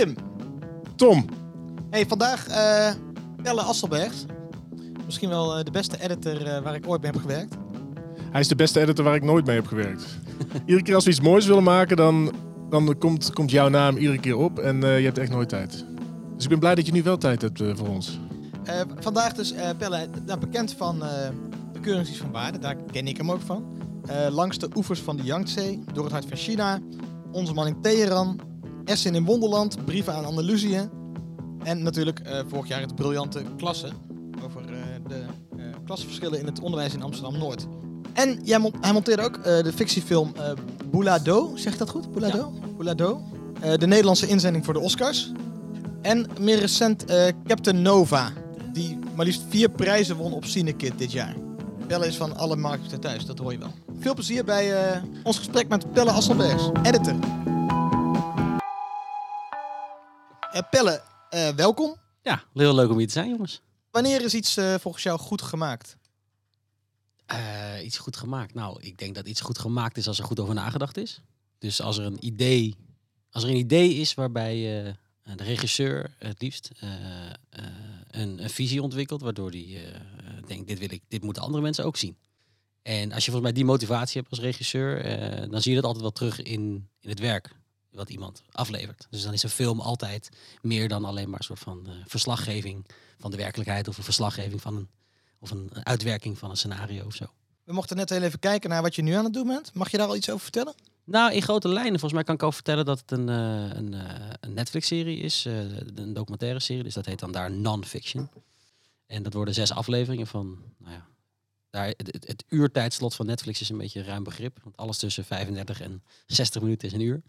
Tim. Tom. Hey, vandaag eh Pelle Asselbergs. Misschien wel eh, de beste editor eh, waar ik ooit mee heb gewerkt. Hij is de beste editor waar ik nooit mee heb gewerkt. iedere keer als we iets moois willen maken, dan, dan komt, komt jouw naam iedere keer op en je hebt echt nooit tijd. Dus ik ben blij dat je nu wel tijd hebt voor ons. Vandaag dus Pelle, nou, bekend van de Keuringsdienst van Waarde. Daar ken ik hem ook van. Langs de oevers van de Yangtze, door het hart van China. Onze man in Teheran. Essen in Wonderland. Brieven aan Andalusië. En natuurlijk eh, vorig jaar het briljante klasse. Over eh, de eh klassenverschillen in het onderwijs in Amsterdam-Noord. En jij mon- hij monteerde ook de fictiefilm Boulado. Zeg ik dat goed? Boulado? Boulado. Eh, de Nederlandse inzending voor de Oscars. En meer recent Captain Nova. Die maar liefst vier prijzen won op Cinekit dit jaar. Pelle is van alle markten thuis, dat hoor je wel. Veel plezier bij ons gesprek met Pelle Asselbergs, editor. Eh, Pelle, eh, welkom. Ja, heel leuk om hier te zijn, jongens. Wanneer is iets eh, volgens jou goed gemaakt? Iets goed gemaakt. Nou, ik denk dat iets goed gemaakt is als er goed over nagedacht is. Dus als er een idee, als er een idee is waarbij de regisseur het liefst een, een visie ontwikkelt, waardoor hij denkt, dit wil ik, dit moeten andere mensen ook zien. En als je volgens mij die motivatie hebt als regisseur, dan zie je dat altijd wel terug in, in het werk wat iemand aflevert. Dus dan is een film altijd meer dan alleen maar een soort van eh, verslaggeving van de werkelijkheid of een verslaggeving van een of een uitwerking van een scenario of zo. We mochten net heel even kijken naar wat je nu aan het doen bent. Mag je daar al iets over vertellen? Nou, in grote lijnen, volgens mij kan ik ook vertellen dat het een, eh, een, eh, een Netflix-serie is, eh, een documentaire serie, dus dat heet dan daar non-fiction. En dat worden zes afleveringen van, nou ja, daar, het, het, het uurtijdslot van Netflix is een beetje een ruim begrip, want alles tussen 35 en 60 minuten is een uur.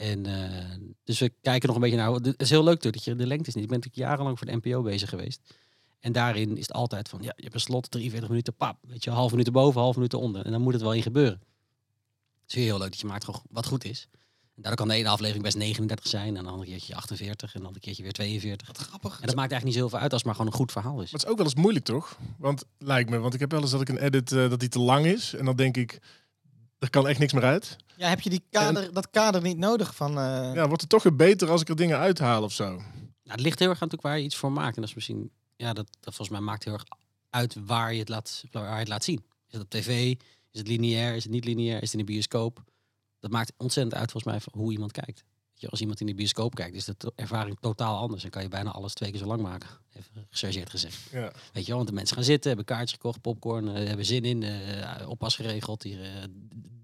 En eh, dus we kijken nog een beetje naar. Het is heel leuk natuurlijk dat je de lengte is niet. Ik ben natuurlijk jarenlang voor de NPO bezig geweest. En daarin is het altijd van, ja, je hebt een slot, 43 minuten, pap. Weet je, half minuten boven, half minuten onder. En dan moet het wel in gebeuren. Het is heel leuk dat je maakt gewoon wat goed is. En daardoor kan de ene aflevering best 39 zijn, en dan een keertje 48, en dan een keertje weer 42. Wat grappig. En dat maakt eigenlijk niet zoveel uit als het maar gewoon een goed verhaal is. Maar het is ook wel eens moeilijk, toch? Want lijkt me, want ik heb wel eens dat ik een edit eh, dat die te lang is en dan denk ik, er kan echt niks meer uit. Ja, heb je die kader, dat kader niet nodig van... eh, Ja, wordt het toch weer beter als ik er dingen uithaal of zo? Nou, het ligt heel erg aan waar je iets voor maakt. En dat is misschien, ja, dat, dat volgens mij maakt heel erg uit waar je het laat, waar je het laat zien. Is het op tv? Is het lineair? Is het niet lineair? Is het in de bioscoop? Dat maakt ontzettend uit volgens mij van hoe iemand kijkt. Je, als iemand in de bioscoop kijkt, is de ervaring totaal anders. Dan kan je bijna alles twee keer zo lang maken. Even gechargeerd gezegd. Ja. Weet je wel, want de mensen gaan zitten, hebben kaartjes gekocht, popcorn, eh, hebben zin in, eh, oppas geregeld, hier, eh,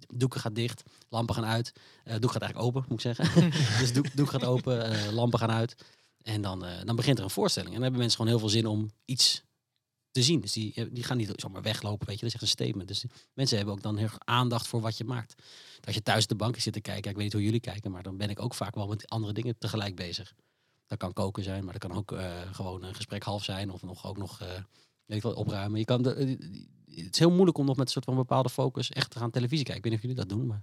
doeken gaat dicht, lampen gaan uit. Doek gaat eigenlijk open, moet ik zeggen. dus doek, doek gaat open, lampen gaan uit. En dan, dan begint er een voorstelling. En dan hebben mensen gewoon heel veel zin om iets te zien. Dus die, eh, die gaan niet zomaar weglopen, weet je. Dat is echt een statement. Dus mensen hebben ook dan heel aandacht voor wat je maakt. Als je thuis de bank zit te kijken, ik weet niet hoe jullie kijken, maar dan ben ik ook vaak wel met andere dingen tegelijk bezig. Dat kan koken zijn, maar dat kan ook eh, gewoon een gesprek half zijn. Of nog, ook nog, eh, weet ik opruimen. Je kan de, het is heel moeilijk om nog met een soort van bepaalde focus echt te gaan televisie kijken. Ik weet niet of jullie dat doen, maar...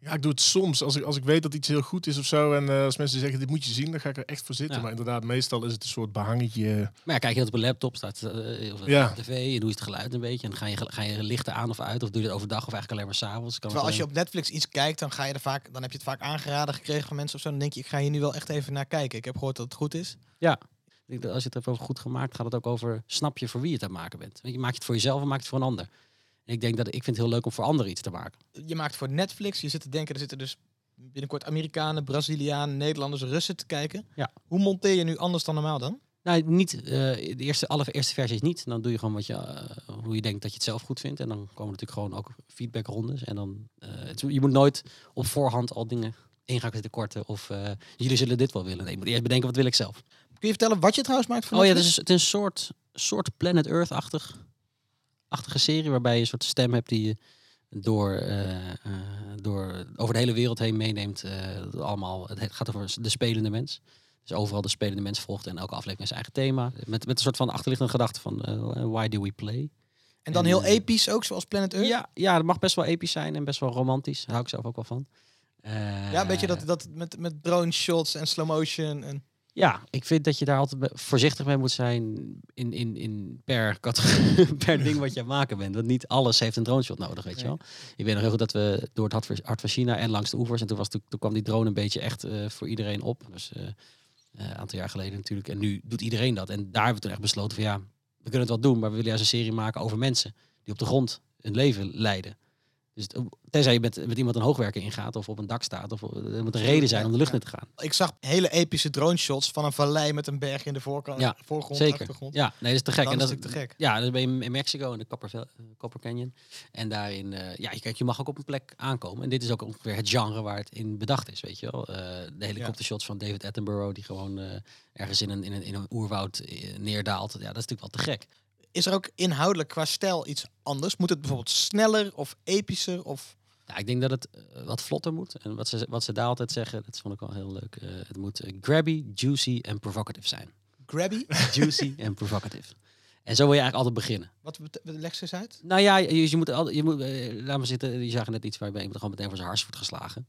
Ja, ik doe het soms als ik, als ik weet dat iets heel goed is of zo. En eh, als mensen zeggen, dit moet je zien, dan ga ik er echt voor zitten. Ja. Maar inderdaad, meestal is het een soort behangetje. Maar ja, kijk je dat op een laptop, staat eh, of Ja. tv, je het geluid een beetje. En ga je, ga je lichten aan of uit, of doe je het overdag of eigenlijk alleen maar s'avonds. Terwijl als je op Netflix iets kijkt, dan, ga je er vaak, dan heb je het vaak aangeraden gekregen van mensen of zo. Dan denk je, ik ga hier nu wel echt even naar kijken. Ik heb gehoord dat het goed is. Ja, als je het hebt over goed gemaakt, gaat het ook over, snap je voor wie je het aan het maken bent. Weet je, maak je het voor jezelf of maak je het voor een ander. Ik denk dat ik vind het heel leuk om voor anderen iets te maken. Je maakt voor Netflix, je zit te denken, er zitten dus binnenkort Amerikanen, Brazilianen, Nederlanders, Russen te kijken. Ja. Hoe monteer je nu anders dan normaal dan? Nou, niet, eh, de eerste, allereerste versie is niet. Dan doe je gewoon wat je, eh, hoe je denkt dat je het zelf goed vindt. En dan komen natuurlijk gewoon ook feedbackrondes. En dan, het, je moet nooit op voorhand al dingen in gaan zitten korten. Of jullie zullen dit wel willen. Nee, je moet eerst bedenken, wat wil ik zelf? Kun je vertellen wat je trouwens maakt voor Oh ja, het is, het is een soort, soort Planet Earth-achtig achtige serie. Waarbij je een soort stem hebt die je door, eh, eh, door over de hele wereld heen meeneemt. eh, allemaal, het gaat over de spelende mens. Dus overal de spelende mens volgt en elke aflevering zijn eigen thema. Met, met een soort van achterliggende gedachte van why do we play? En dan en, heel episch ook, zoals Planet Earth? Ja, ja, dat mag best wel episch zijn en best wel romantisch. Daar hou ik zelf ook wel van. Ja, een beetje dat, dat met, met drone shots en slow motion. En... Ja, ik vind dat je daar altijd voorzichtig mee moet zijn in, in, in per, per ding wat je aan het maken bent. Want niet alles heeft een drone shot nodig, weet je wel. Ik weet nog heel goed dat we door het hart van, hart van China en langs de oevers. En toen, was, toen, toen kwam die drone een beetje echt eh, voor iedereen op. Dus eh, eh, een aantal jaar geleden natuurlijk. En nu doet iedereen dat. En daar hebben we toen echt besloten van ja, we kunnen het wel doen. Maar we willen juist een serie maken over mensen die op de grond hun leven leiden. Dus tenzij je met, met iemand een hoogwerker ingaat of op een dak staat. Of er moet een reden zijn om de lucht in te gaan. Ik zag hele epische drone shots van een vallei met een berg in de voorkant, Ja, voorgrond, Zeker. achtergrond. Ja, nee, dat is te gek. Dat en is dat natuurlijk te gek. Ja, dan ben je in Mexico in de Copper, eh, Copper Canyon. En daarin, eh, ja, je, kijk, je mag ook op een plek aankomen. En dit is ook ongeveer het genre waar het in bedacht is, weet je wel. Eh, de helikoptershots van David Attenborough, die gewoon eh, ergens in een, in een, in een oerwoud eh, neerdaalt. Ja, dat is natuurlijk wel te gek. Is er ook inhoudelijk qua stijl iets anders? Moet het bijvoorbeeld sneller of epischer? Of... Ja, ik denk dat het eh, wat vlotter moet. En wat ze, wat ze daar altijd zeggen, dat vond ik wel heel leuk. eh, het moet eh, grabby, juicy en provocative zijn. Grabby? Juicy en provocative. En zo wil je eigenlijk altijd beginnen. Wat leg ze eens uit? Nou ja, je, je moet altijd, je moet, laat maar zitten, je zag net iets waarbij iemand gewoon meteen voor zijn hars wordt geslagen.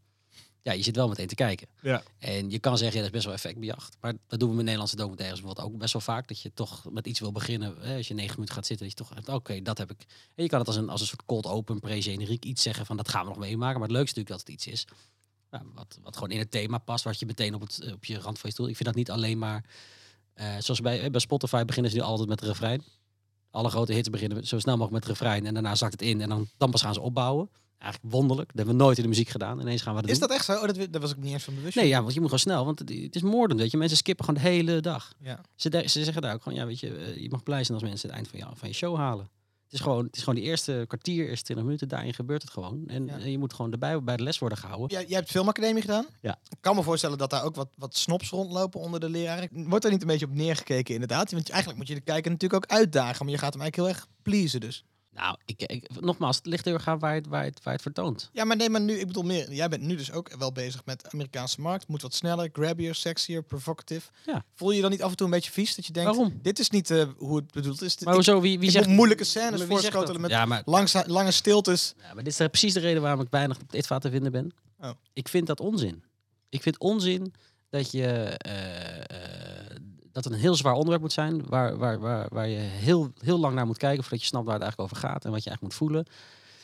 Ja, je zit wel meteen te kijken. Ja. En je kan zeggen, ja, dat is best wel effectbejacht. Maar dat doen we met Nederlandse documentaires bijvoorbeeld ook best wel vaak. Dat je toch met iets wil beginnen. Hè, als je negen minuten gaat zitten, dat je toch hebt, oké, dat heb ik. En je kan het als een, als een soort cold open, pre-generiek iets zeggen van, dat gaan we nog meemaken. Maar het leukste natuurlijk dat het iets is. nou, wat, wat gewoon in het thema past, wat je meteen op, het, op je rand van je stoel. Ik vind dat niet alleen maar, eh, zoals bij, eh, bij Spotify beginnen ze nu altijd met de refrein. Alle grote hits beginnen zo snel mogelijk met het refrein en daarna zakt het in en dan, dan pas gaan ze opbouwen. Eigenlijk wonderlijk. Dat hebben we nooit in de muziek gedaan. Ineens gaan we dat Is doen. dat echt zo? Oh, dat, dat was ik niet eens van bewust. Nee, ja, want je moet gewoon snel, want het, het is moordend, weet je. Mensen skippen gewoon de hele dag. Ja. Ze, de- ze zeggen daar ook gewoon, ja, weet je, eh, je mag blij zijn als mensen het eind van, jou, van je show halen. Het is, gewoon, het is gewoon die eerste kwartier, eerste 20 minuten, daarin gebeurt het gewoon. En Ja. eh, je moet gewoon erbij bij de les worden gehouden. Jij, jij hebt filmacademie gedaan? Ja. Ik kan me voorstellen dat daar ook wat, wat snops rondlopen onder de leraren. Wordt er niet een beetje op neergekeken inderdaad? Want eigenlijk moet je de kijker natuurlijk ook uitdagen. Maar je gaat hem eigenlijk heel erg pleasen dus. Nou, ik, ik, nogmaals, het ligt heel erg aan waar het, waar het, waar het vertoont. Ja, maar nee, maar nu, ik bedoel meer. Jij bent nu dus ook wel bezig met de Amerikaanse markt. Moet wat sneller, grabbier, sexier, provocative. Ja. Voel je je dan niet af en toe een beetje vies? Dat je denkt, Waarom? dit is niet eh, hoe het bedoeld is. Maar hoezo, wie, wie zegt... moeilijke scènes voorschotelen met Ja, maar langza- lange stiltes. Ja, maar dit is precies de reden waarom ik weinig op ITVA te vinden ben. Oh. Ik vind dat onzin. Ik vind onzin dat je eh, eh, dat het een heel zwaar onderwerp moet zijn, waar, waar, waar, waar je heel, heel lang naar moet kijken voordat je snapt waar het eigenlijk over gaat en wat je eigenlijk moet voelen.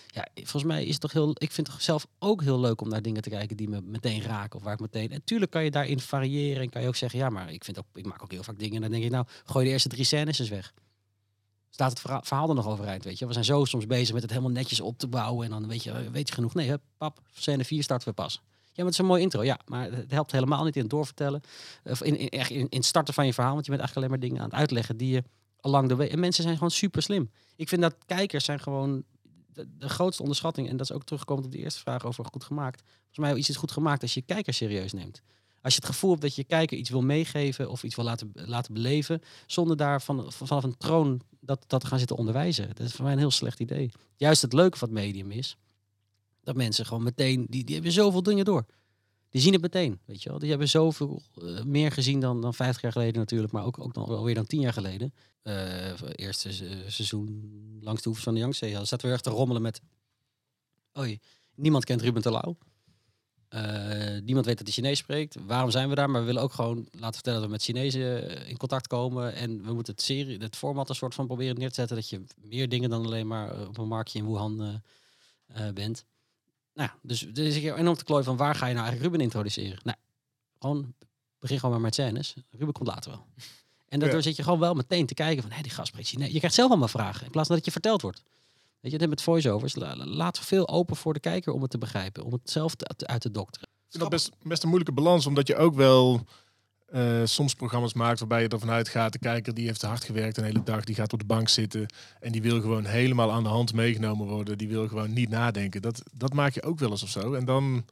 Ja, volgens mij is het toch heel. Ik vind het zelf ook heel leuk om naar dingen te kijken die me meteen raken of waar ik meteen. En tuurlijk kan je daarin variëren en kan je ook zeggen, ja, maar ik vind ook, ik maak ook heel vaak dingen en dan denk ik, nou, gooi de eerste drie scènes eens weg staat het verhaal, verhaal er nog overeind, weet je. We zijn zo soms bezig met het helemaal netjes op te bouwen en dan weet je, weet je genoeg. Nee, hè, pap, scène 4 starten we pas. Ja, maar het is een mooie intro, ja. Maar het helpt helemaal niet in het doorvertellen. Of in, echt in, in het starten van je verhaal, want je bent eigenlijk alleen maar dingen aan het uitleggen die je along de way... En mensen zijn gewoon super slim. Ik vind dat kijkers zijn gewoon de, grootste onderschatting. En dat is ook terugkomend op de eerste vraag over goed gemaakt. Volgens mij is het goed gemaakt als je je kijker serieus neemt. Als je het gevoel hebt dat je kijker iets wil meegeven of iets wil laten, laten beleven, zonder daar van, vanaf een troon dat, dat gaan zitten onderwijzen. Dat is voor mij een heel slecht idee. Juist het leuke van het medium is dat mensen gewoon meteen, die, die hebben zoveel dingen door. Die zien het meteen, weet je wel. Die hebben zoveel eh, meer gezien dan, dan 50 jaar geleden natuurlijk, maar ook, ook dan, alweer dan 10 jaar geleden. Eh, eerste se- seizoen langs de oevers van de Yangtze. Ja, zaten we echt te rommelen met... Oei, niemand kent Ruben Terlouw. Eh, niemand weet dat hij Chinees spreekt. Waarom zijn we daar? Maar we willen ook gewoon laten vertellen dat we met Chinezen in contact komen. En we moeten het, serie, het format een soort van proberen neer te zetten. Dat je meer dingen dan alleen maar op een marktje in Wuhan bent. Nou, dus er is een keer enorm te klooien van waar ga je nou eigenlijk Ruben introduceren? Nou, gewoon begin gewoon maar met scènes. Ruben komt later wel. En daardoor Ja. zit je gewoon wel meteen te kijken van, hé, die gast spreekt Chinees. Je krijgt zelf allemaal vragen, in plaats van dat het je verteld wordt. Weet je, dit met voice-overs. La- la- Laat veel open voor de kijker om het te begrijpen. Om het zelf te- uit te dokteren. Ik vind dat best, best een moeilijke balans, omdat je ook wel eh, soms programma's maakt waarbij je ervan uitgaat, de kijker die heeft te hard gewerkt een hele dag, die gaat op de bank zitten en die wil gewoon helemaal aan de hand meegenomen worden, die wil gewoon niet nadenken. Dat, dat maak je ook wel eens of zo. En dan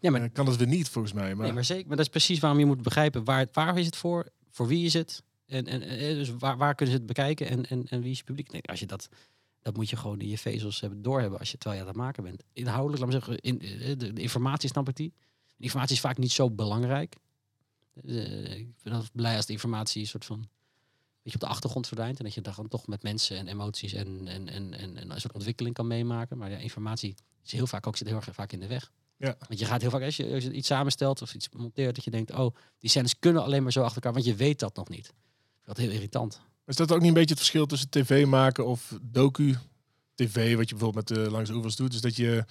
Ja, maar eh, kan het weer niet, volgens mij. Maar, Nee, maar zeker. Maar dat is precies waarom je moet begrijpen waar, waar is het voor, voor wie is het en, en eh, dus waar, waar kunnen ze het bekijken en, en, en wie is je publiek. Nee, als je dat, dat moet je gewoon in je vezels hebben doorhebben als je terwijl je aan het maken bent. Inhoudelijk, laat me zeggen, in, de, de informatie snap ik die. De informatie is vaak niet zo belangrijk. Eh, ik ben altijd blij als de informatie een soort van beetje op de achtergrond verdwijnt en dat je dan toch met mensen en emoties en, en, en, en, en een soort ontwikkeling kan meemaken. Maar ja, informatie is heel vaak ook zit heel erg vaak in de weg. Ja. Want je gaat heel vaak, als je, als je iets samenstelt of iets monteert, dat je denkt, oh, die scènes kunnen alleen maar zo achter elkaar, want je weet dat nog niet. Ik vind Dat heel irritant. Is dat ook niet een beetje het verschil tussen tv maken of docu tv, wat je bijvoorbeeld met de Langs de Oevers doet? is dat je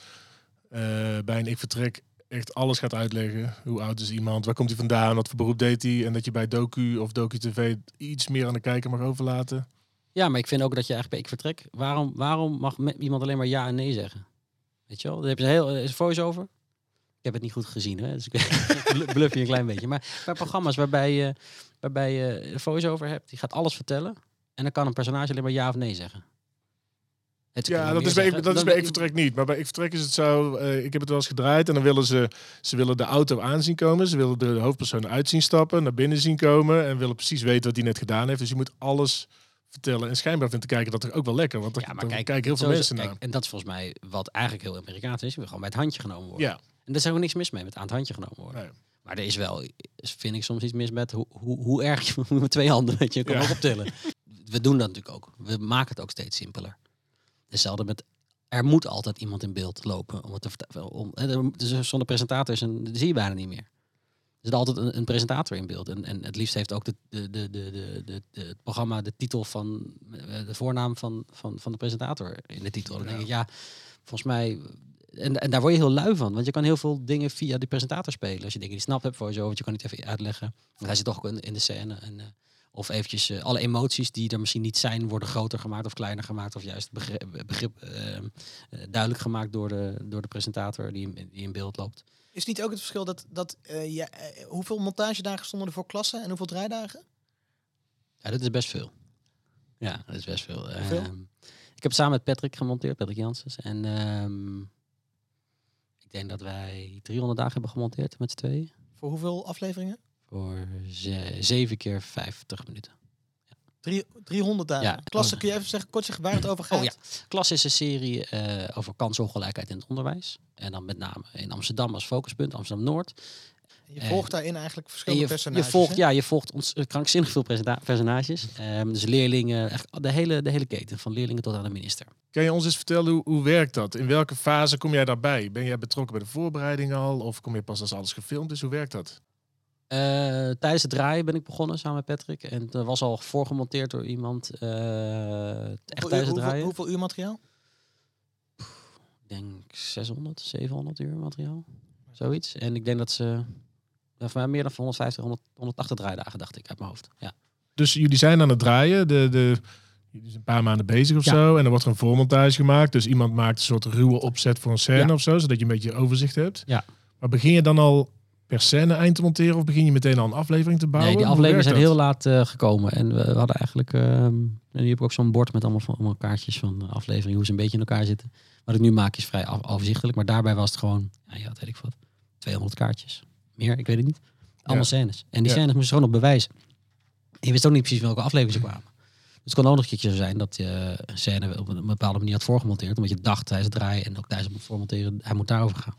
eh, bij een Ik Vertrek echt alles gaat uitleggen. Hoe oud is iemand, waar komt hij vandaan, wat voor beroep deed hij. En dat je bij docu of docu tv iets meer aan de kijker mag overlaten. Ja, maar ik vind ook dat je eigenlijk bij ik vertrek, waarom, waarom mag iemand alleen maar ja en nee zeggen? Weet je wel, daar heb je heel is voice-over. Ik heb het niet goed gezien, hè? dus ik bluff je een klein beetje. Maar bij programma's waarbij je, waarbij je voice-over hebt, die gaat alles vertellen. En dan kan een personage alleen maar ja of nee zeggen. Het Ja, dat is, bij, zeggen. dat is bij Ik Vertrek niet. Maar bij Ik Vertrek is het zo, eh, ik heb het wel eens gedraaid en dan willen ze, ze willen de auto aanzien komen. Ze willen de hoofdpersoon uitzien stappen, naar binnen zien komen en willen precies weten wat hij net gedaan heeft. Dus je moet alles vertellen. En schijnbaar vindt de kijker dat ook wel lekker, want er, Ja, maar er kijk, kijken heel veel mensen het. naar. Kijk, en dat is volgens mij wat eigenlijk heel Amerikaans is. Je wil gewoon bij het handje genomen worden. Ja, En daar is ook niks mis mee met aan het handje genomen worden. nee. Maar er is wel, vind ik soms iets mis met hoe, hoe, hoe erg je met twee handen, weet je, kan Ja. optillen. We doen dat natuurlijk ook. We maken het ook steeds simpeler. Hetzelfde met, er moet altijd iemand in beeld lopen om het te vertellen. Om, dus zonder presentator is een, zie je bijna niet meer. Er zit altijd een, een presentator in beeld. En, en het liefst heeft ook de, de, de, de, het programma de titel van, eh, de voornaam van, van, van de presentator in de titel. Dan denk ik, ja, volgens mij en, en daar word je heel lui van. Want je kan heel veel dingen via die presentator spelen. Als je dingen niet snapt hebt voor zo, want je kan niet even uitleggen. Want hij zit toch ook in, in de scène. En, eh, of eventjes eh, alle emoties die er misschien niet zijn, worden groter gemaakt of kleiner gemaakt. Of juist begrip, begrip eh, eh, duidelijk gemaakt door de, door de presentator die, in- die in beeld loopt. Is niet ook het verschil dat, dat eh, ja, eh, hoeveel montagedagen stonden er voor klassen en hoeveel draaidagen? Ja, dat is best veel. Ja, dat is best veel. Hoeveel? Ehm, ik heb samen met Patrick gemonteerd, Patrick Janssens. En ehm, ik denk dat wij 300 dagen hebben gemonteerd met z'n tweeën. Voor hoeveel afleveringen? Voor ze- zeven keer 50 minuten. Drie, 300 dagen. Ja. Klasse, kun je even zeggen, kort zeggen waar het over gaat? Oh ja, Klas is een serie eh, over kansongelijkheid in het onderwijs. En dan met name in Amsterdam als focuspunt, Amsterdam-Noord. Je Eh, volgt daarin eigenlijk En verschillende je, personages. je volgt, hè? ja, je volgt ons eh, krankzinnig veel personages. Ehm, dus leerlingen, echt de hele, de hele keten, van leerlingen tot aan de minister. Kan je ons eens vertellen, hoe, hoe werkt dat? In welke fase kom jij daarbij? Ben jij betrokken bij de voorbereiding al? Of kom je pas als alles gefilmd is? Hoe werkt dat? Eh, tijdens het draaien ben ik begonnen samen met Patrick. En het was al voorgemonteerd door iemand. eh, echt Hoeveel, tijdens het hoeveel, draaien. hoeveel uur materiaal? Ik denk 600, 700 uur materiaal. Zoiets. En ik denk dat ze... Ja, voor mij meer dan 150, 100, 180 draaidagen, dacht ik, uit mijn hoofd. Ja. Dus jullie zijn aan het draaien. De, de, jullie zijn een paar maanden bezig of Ja. zo. En er wordt er een voormontage gemaakt. Dus iemand maakt een soort ruwe opzet voor een scène Ja. of zo. Zodat je een beetje overzicht hebt. Ja. Maar begin je dan al per scène eind te monteren? Of begin je meteen al een aflevering te bouwen? Nee, die afleveringen zijn heel laat eh, gekomen. En we, we hadden eigenlijk... ehm en nu heb ik ook zo'n bord met allemaal, van, allemaal kaartjes van de aflevering. Hoe ze een beetje in elkaar zitten. Wat ik nu maak is vrij af, overzichtelijk. Maar daarbij was het gewoon... Ja, ja, wat weet ik wat. 200 kaartjes. Meer, ik weet het niet. Allemaal Ja. scènes. En die Ja. scènes moesten gewoon op bewijs. En je wist ook niet precies welke aflevering ze kwamen. Dus het kon ook nog een keertje zo zijn dat je een scène op een bepaalde manier had voorgemonteerd. Omdat je dacht tijdens het draaien en ook tijdens het voormonteren, hij moet daarover gaan.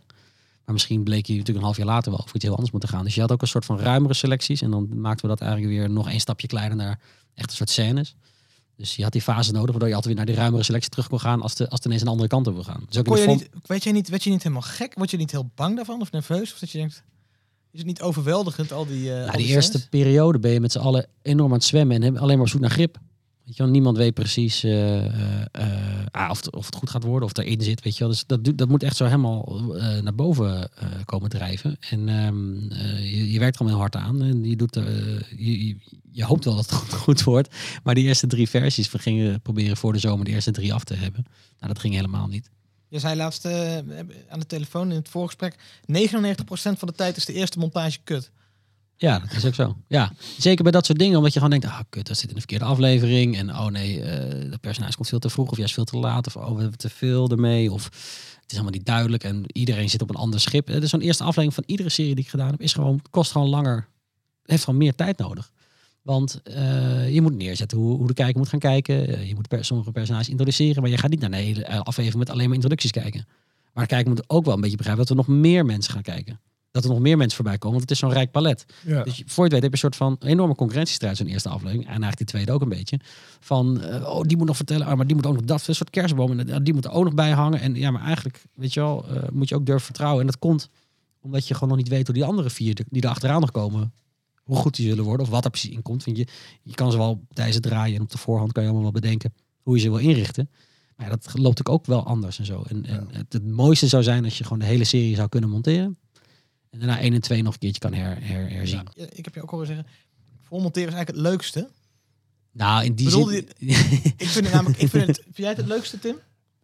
Maar misschien bleek je natuurlijk een half jaar later wel of iets heel anders moeten gaan. Dus je had ook een soort van ruimere selecties. En dan maakten we dat eigenlijk weer nog één stapje kleiner naar echt een soort scènes. Dus je had die fase nodig, waardoor je altijd weer naar die ruimere selectie terug kon gaan als, de, als het ineens een andere kant op wil gaan. Dus ook je niet, weet je niet, werd je niet helemaal gek? Word je niet heel bang daarvan of nerveus? Of dat je denkt, is het niet overweldigend al die... eh Nou, al die die eerste periode ben je met z'n allen enorm aan het zwemmen en hebben alleen maar op zoek naar grip. Weet niemand weet precies eh, eh, eh, ah, of, of het goed gaat worden, of erin zit. Weet je wel. Dus dat, dat moet echt zo helemaal naar boven komen drijven. En ehm, eh, je, je werkt er allemaal heel hard aan. En je, doet, je, je, je hoopt wel dat het goed, wordt. Maar die eerste drie versies, we gingen proberen voor de zomer de eerste drie af te hebben. Nou, dat ging helemaal niet. Je zei laatst aan de telefoon in het voorgesprek, 99% van de tijd is de eerste montage kut. Ja, dat is ook zo. Ja, zeker bij dat soort dingen, omdat je gewoon denkt, ah kut, dat zit in de verkeerde aflevering. En oh nee, eh dat personage komt veel te vroeg of juist veel te laat. Of oh, we hebben te veel ermee. Of het is helemaal niet duidelijk en iedereen zit op een ander schip. Dus zo'n eerste aflevering van iedere serie die ik gedaan heb, is gewoon, kost gewoon langer, heeft gewoon meer tijd nodig. Want eh, je moet neerzetten hoe, hoe de kijker moet gaan kijken. Eh, je moet sommige personages introduceren, maar je gaat niet naar de hele eh, aflevering met alleen maar introducties kijken. Maar de kijker moet ook wel een beetje begrijpen dat er nog meer mensen gaan kijken. Dat er nog meer mensen voorbij komen. Want het is zo'n rijk palet. Ja. Dus voor je het weet heb je een soort van enorme concurrentiestrijd zo'n eerste aflevering. En eigenlijk die tweede ook een beetje. Van, eh, oh, die moet nog vertellen, ah, maar die moet ook nog dat. Een soort kerstboom. En eh, die moet er ook nog bij hangen. En ja, maar eigenlijk, weet je wel, eh, moet je ook durven vertrouwen. En dat komt omdat je gewoon nog niet weet hoe die andere vier die er achteraan nog komen, hoe goed die zullen worden. Of wat er precies in komt. Want je, je kan ze wel tijdens het draaien en op de voorhand kan je allemaal wel bedenken hoe je ze wil inrichten. Maar ja, dat loopt ook wel anders en zo. En, en het, het mooiste zou zijn als je gewoon de hele serie zou kunnen monteren. En daarna 1 en 2 nog een keertje kan her, her, herzien. Ja, ik heb je ook horen zeggen, voormonteren is eigenlijk het leukste. Nou, in die Bedoelde zin... Ik vind het namelijk, ik vind het, vind jij het het leukste, Tim?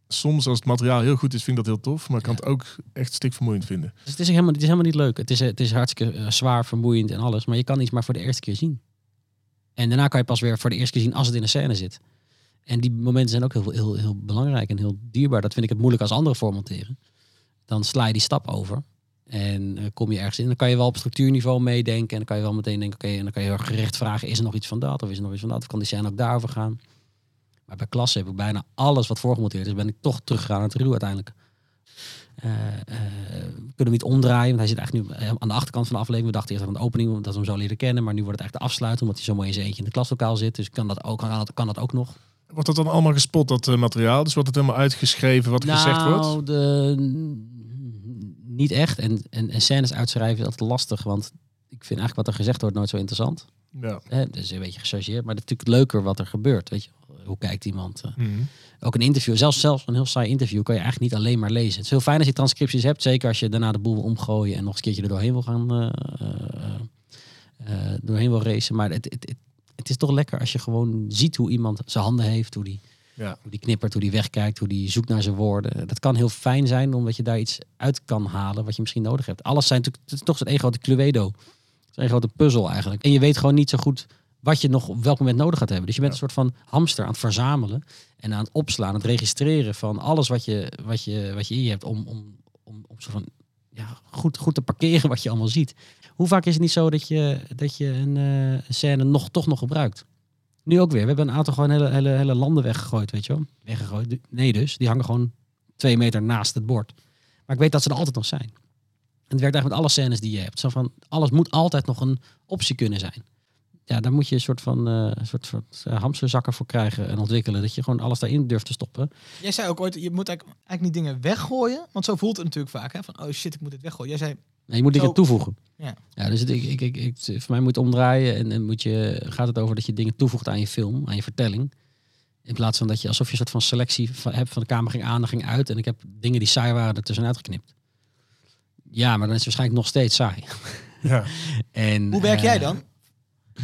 Soms als het materiaal heel goed is, vind ik dat heel tof. Maar ik kan het ook echt stikvermoeiend vinden. Dus het is helemaal, het is helemaal niet leuk. Het is, het is hartstikke eh, zwaar, vermoeiend en alles. Maar je kan iets maar voor de eerste keer zien. En daarna kan je pas weer voor de eerste keer zien als het in een scène zit. En die momenten zijn ook heel, heel, heel belangrijk en heel dierbaar. Dat vind ik het moeilijk als anderen voormonteren. Dan sla je die stap over. En eh, kom je ergens in. Dan kan je wel op structuurniveau meedenken. En dan kan je wel meteen denken, oké, en dan kan je heel gericht vragen, is er nog iets van dat? Of is er nog iets van dat? Of kan die scène ook daarover gaan? Maar bij klassen heb ik bijna alles wat voorgemonteerd is, ben ik toch teruggegaan naar het ruw uiteindelijk. Eh, eh, we kunnen hem niet omdraaien, want hij zit eigenlijk nu aan de achterkant van de aflevering. We dachten eerst aan de opening, dat we hem zo leren kennen. Maar nu wordt het eigenlijk de afsluiting, omdat hij zo mooi in zijn eentje in de klaslokaal zit. Dus kan dat ook, kan dat, kan dat ook nog. Wordt dat dan allemaal gespot, dat materiaal? Dus wordt het helemaal uitgeschreven wat er gezegd wordt? Nou, de, niet echt. En, en, en scènes uitschrijven is altijd lastig, want ik vind eigenlijk wat er gezegd wordt nooit zo interessant. Ja. Hè, dus een beetje gechargeerd, maar het is natuurlijk leuker wat er gebeurt. Weet je, hoe kijkt iemand? eh, Mhm. ook een interview, zelfs, zelfs een heel saai interview, kan je eigenlijk niet alleen maar lezen. Het is heel fijn als je transcripties hebt, zeker als je daarna de boel wil omgooien en nog eens een keertje er doorheen wil gaan, eh, eh, doorheen wil racen. Maar het, het, het, het is toch lekker als je gewoon ziet hoe iemand zijn handen heeft, hoe die, Ja. hoe die knippert, hoe die wegkijkt, hoe die zoekt naar zijn woorden. Dat kan heel fijn zijn, omdat je daar iets uit kan halen wat je misschien nodig hebt. Alles zijn natuurlijk, het is toch zo'n één grote cluedo. Het is een grote puzzel eigenlijk. En je weet gewoon niet zo goed wat je nog op welk moment nodig gaat hebben. Dus je bent Ja. een soort van hamster aan het verzamelen en aan het opslaan, aan het registreren van alles wat je, wat je, wat je in je hebt om, om, om, om soort van ja, goed, goed te parkeren wat je allemaal ziet. Hoe vaak is het niet zo dat je, dat je een, een scène nog, toch nog gebruikt? Nu ook weer. We hebben een aantal gewoon hele, hele, hele landen weggegooid, weet je wel. Weggegooid. Nee dus. Die hangen gewoon twee meter naast het bord. Maar ik weet dat ze er altijd nog zijn. En het werkt eigenlijk met alle scènes die je hebt. Zo van, alles moet altijd nog een optie kunnen zijn. Ja, daar moet je een soort van eh, soort, soort eh, hamsterzakken voor krijgen en ontwikkelen. Dat je gewoon alles daarin durft te stoppen. Jij zei ook ooit, je moet eigenlijk, eigenlijk niet dingen weggooien. Want zo voelt het natuurlijk vaak. Hè? Van, oh shit, ik moet dit weggooien. Jij zei, je moet dingen Zo- toevoegen. Ja. ja dus het, ik, ik, ik, ik, voor mij moet omdraaien en, en moet je, gaat het over dat je dingen toevoegt aan je film, aan je vertelling. In plaats van dat je alsof je een soort van selectie van, hebt van de camera ging aan en ging uit. En ik heb dingen die saai waren er tussenuit geknipt. Ja, maar dan is het waarschijnlijk nog steeds saai. Ja. En, hoe werk eh, jij dan?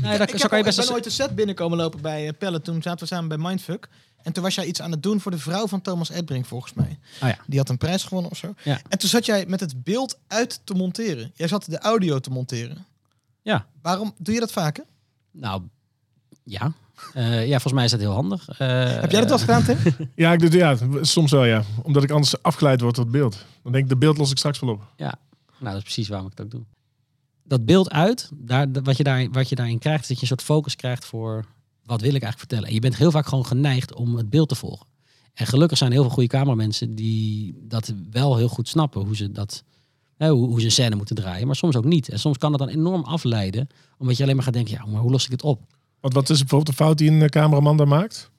Nou, ik, dat, ik, zo heb kan je al- best ik ben ooit de set binnenkomen lopen bij eh, Pelle. Toen zaten we samen bij Mindfuck. En toen was jij iets aan het doen voor de vrouw van Thomas Edbrink, volgens mij. Oh ja. Die had een prijs gewonnen of zo. Ja. En toen zat jij met het beeld uit te monteren. Jij zat de audio te monteren. Ja. Waarom doe je dat vaker? Nou, ja. Eh, ja, volgens mij is dat heel handig. Eh, Heb jij dat wel gedaan, Tim? Ja, ik doe, ja, soms wel ja. Omdat ik anders afgeleid word door het beeld. Dan denk ik, de beeld los ik straks wel op. Nou, dat is precies waarom ik het ook doe. Dat beeld uit, daar, wat, je daar, wat je daarin krijgt, is dat je een soort focus krijgt voor wat wil ik eigenlijk vertellen. En je bent heel vaak gewoon geneigd om het beeld te volgen. En gelukkig zijn heel veel goede cameramensen die dat wel heel goed snappen, hoe ze dat, hoe, ze een scène moeten draaien. Maar soms ook niet. En soms kan dat dan enorm afleiden, omdat je alleen maar gaat denken, ja, maar hoe los ik dit op? Wat, wat is bijvoorbeeld de fout die een eh, cameraman daar maakt?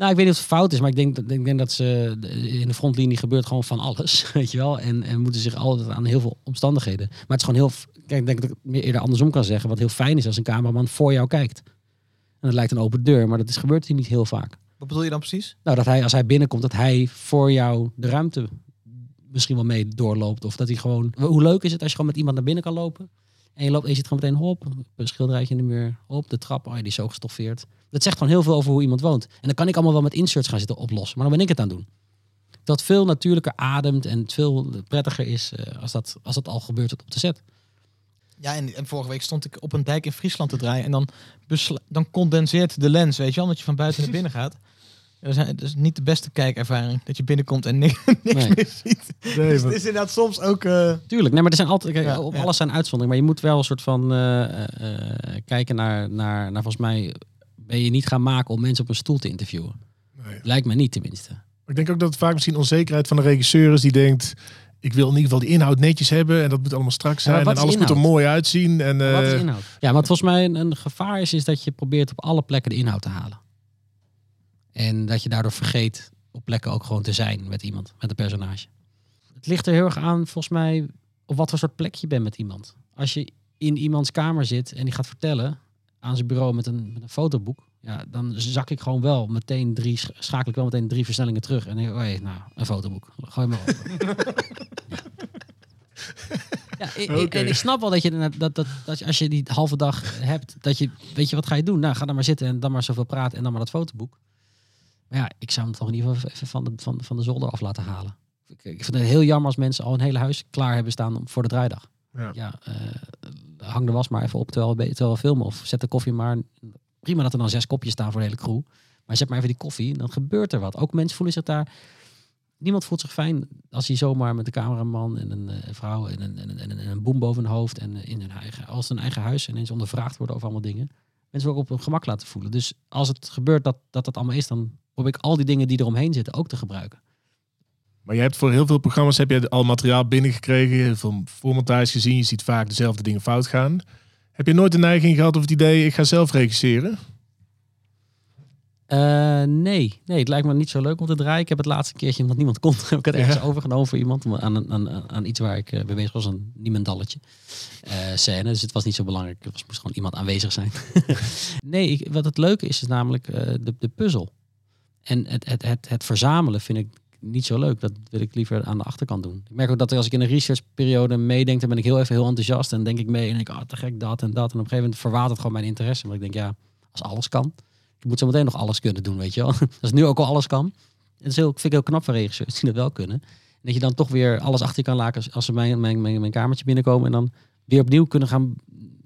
Nou, ik weet niet of het fout is, maar ik denk, dat- ik denk dat ze in de frontlinie gebeurt gewoon van alles, weet je wel. En, en moeten zich altijd aan heel veel omstandigheden. Maar het is gewoon heel, kijk, ik denk dat ik het meer eerder andersom kan zeggen. Wat heel fijn is als een cameraman voor jou kijkt. En dat lijkt een open deur, maar dat is, gebeurt hier niet heel vaak. Wat bedoel je dan precies? Nou, dat hij als hij binnenkomt, dat hij voor jou de ruimte misschien wel mee doorloopt. Of dat hij gewoon, hoe leuk is het als je gewoon met iemand naar binnen kan lopen. En je loopt en je ziet gewoon meteen hop, een schilderijtje in de muur, op de trap, oh die is zo gestoffeerd. Dat zegt gewoon heel veel over hoe iemand woont. En dan kan ik allemaal wel met inserts gaan zitten oplossen, maar dan ben ik het aan het doen. Dat veel natuurlijker ademt en het veel prettiger is eh, als, dat, als dat al gebeurt op de set. Ja, en, vorige week stond ik op een dijk in Friesland te draaien. En dan, dan condenseert de lens, weet je wel, omdat je van buiten naar binnen gaat. Ja, Dat is, niet de beste kijkervaring. Dat je binnenkomt en niks, niks Nee. meer ziet. Nee, Dus het is inderdaad soms ook... eh, Tuurlijk, nee, maar er zijn altijd, kijk, Ja, op ja. alles zijn uitzonderingen. Maar je moet wel een soort van eh, eh, kijken naar, naar, naar, volgens mij ben je niet gaan maken om mensen op een stoel te interviewen. nee. Lijkt me niet tenminste. Ik denk ook dat het vaak misschien onzekerheid van de regisseur is die denkt... ik wil in ieder geval die inhoud netjes hebben en dat moet allemaal strak zijn en alles moet er mooi uitzien. En, Maar Wat is inhoud? Ja, wat volgens mij een, een gevaar is, is dat je probeert op alle plekken de inhoud te halen. En dat je daardoor vergeet op plekken ook gewoon te zijn met iemand, met een personage. Het ligt er heel erg aan, volgens mij, op wat voor soort plek je bent met iemand. Als je in iemands kamer zit en die gaat vertellen aan zijn bureau met een, met een fotoboek, ja, dan zak ik gewoon wel meteen drie, sch- schakel ik wel meteen drie versnellingen terug. En denk ik, oh jee, nou, een fotoboek. Gooi maar op. Ja, i- i- Oké. en ik snap wel dat je dat, dat, dat, dat je- als je die halve dag hebt, dat je, weet je, wat ga je doen? Nou, ga dan maar zitten en dan maar zoveel praten en dan maar dat fotoboek. Maar ja, ik zou hem toch in ieder geval even van de, van, van de zolder af laten halen. Ik, ik vind het heel jammer als mensen al een hele huis klaar hebben staan voor de draaidag. Ja. Ja, eh, hang de was maar even op terwijl we, terwijl we filmen. Of zet de koffie maar. Prima dat er dan zes kopjes staan voor de hele crew. Maar zet maar even die koffie en dan gebeurt er wat. Ook mensen voelen zich daar... Niemand voelt zich fijn als hij zomaar met een cameraman en een eh, vrouw en een, en, een, en een, en een boom boven hun hoofd en eh, in hun eigen, als hun eigen huis ineens ondervraagd worden over allemaal dingen. Mensen ook op hun gemak laten voelen. Dus als het gebeurt dat dat, dat allemaal is, dan probeer ik al die dingen die eromheen zitten ook te gebruiken. Maar je hebt voor heel veel programma's heb je al materiaal binnengekregen, heel veel voormontage gezien. Je ziet vaak dezelfde dingen fout gaan. Heb je nooit de neiging gehad of het idee, ik ga zelf regisseren? Eh, nee. nee, het lijkt me niet zo leuk om te draaien. Ik heb het laatste keertje, omdat niemand kon, heb ik het ergens Ja. overgenomen voor iemand. Aan, aan, aan, aan iets waar ik mee bezig was, een niemendalletje. eh scène. Dus het was niet zo belangrijk. Er was, moest gewoon iemand aanwezig zijn. nee, ik, wat het leuke is, is namelijk de, de puzzel. En het, het, het, het verzamelen vind ik niet zo leuk. Dat wil ik liever aan de achterkant doen. Ik merk ook dat als ik in een researchperiode meedenk, dan ben ik heel even heel enthousiast. En denk ik mee en denk ik, ah, te gek dat en dat. En op een gegeven moment verwatert gewoon mijn interesse. Maar ik denk, ja, als alles kan. Je moet zo meteen nog alles kunnen doen, weet je wel. Als nu ook al alles kan. Het is vind ik heel knap van regisseurs die dat wel kunnen. En dat je dan toch weer alles achter kan laten als- als ze mijn, mijn, mijn, mijn kamertje binnenkomen. En dan weer opnieuw kunnen gaan,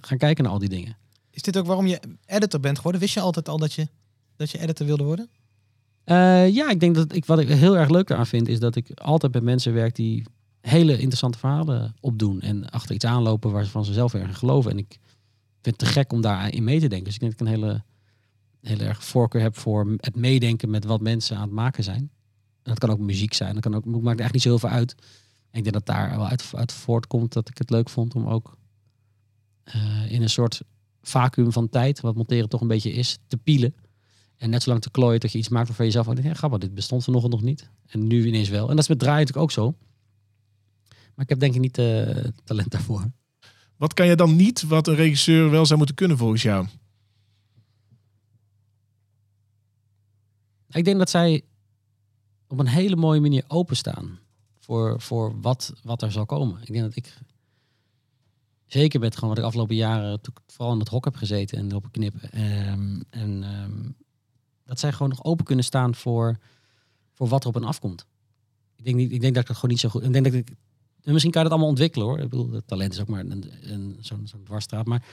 gaan kijken naar al die dingen. Is dit ook waarom je editor bent geworden? Wist je altijd al dat je, dat je editor wilde worden? Eh, ja, ik denk dat ik, wat ik heel erg leuk eraan vind, is dat ik altijd met mensen werk die hele interessante verhalen opdoen. En achter iets aanlopen waar ze van zichzelf erg in geloven. En ik vind het te gek om daarin mee te denken. Dus ik denk dat ik een hele, hele erg voorkeur heb voor het meedenken met wat mensen aan het maken zijn. Dat kan ook muziek zijn. Dat kan ook, maakt eigenlijk niet zo heel veel uit. Ik denk dat daar wel uit, uit voortkomt dat ik het leuk vond om ook eh, in een soort vacuüm van tijd, wat monteren toch een beetje is, te pielen. En net zo lang te klooien dat je iets maakt waarvan je zelf denkt, ja, grappig, dit bestond vanochtend nog niet. En nu ineens wel. En dat is met draaien natuurlijk ook zo. Maar ik heb denk ik niet eh talent daarvoor. Wat kan je dan niet wat een regisseur wel zou moeten kunnen volgens jou? Ik denk dat zij op een hele mooie manier openstaan voor, voor wat, wat er zal komen. Ik denk dat ik zeker met gewoon wat ik afgelopen jaren vooral in het hok heb gezeten en op knippen. ehm, en ehm, dat zij gewoon nog open kunnen staan voor, voor wat er op hen afkomt. Ik denk, niet, ik denk dat ik dat gewoon niet zo goed. Ik denk dat ik. en Misschien kan je dat allemaal ontwikkelen hoor. Ik bedoel, het talent is ook maar een, een, zo'n zo'n dwarsstraat. Maar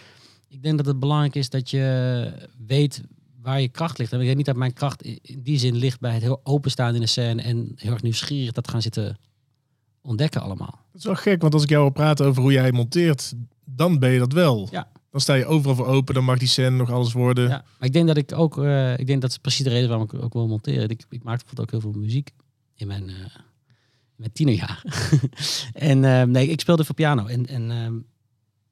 ik denk dat het belangrijk is dat je weet waar je kracht ligt. En ik denk niet dat mijn kracht in die zin ligt bij het heel openstaan in een scène en heel erg nieuwsgierig dat gaan zitten ontdekken allemaal. Dat is wel gek, want als ik jou wil praten over hoe jij monteert, dan ben je dat wel. Ja. Dan sta je overal voor open, dan mag die scène nog alles worden. Ja, maar ik denk dat ik ook, eh, ik denk dat is precies de reden waarom ik ook wil monteren. Ik, ik maakte bijvoorbeeld ook heel veel muziek in mijn, in mijn tienerjaar. en eh, nee, ik speelde voor piano en, en ehm,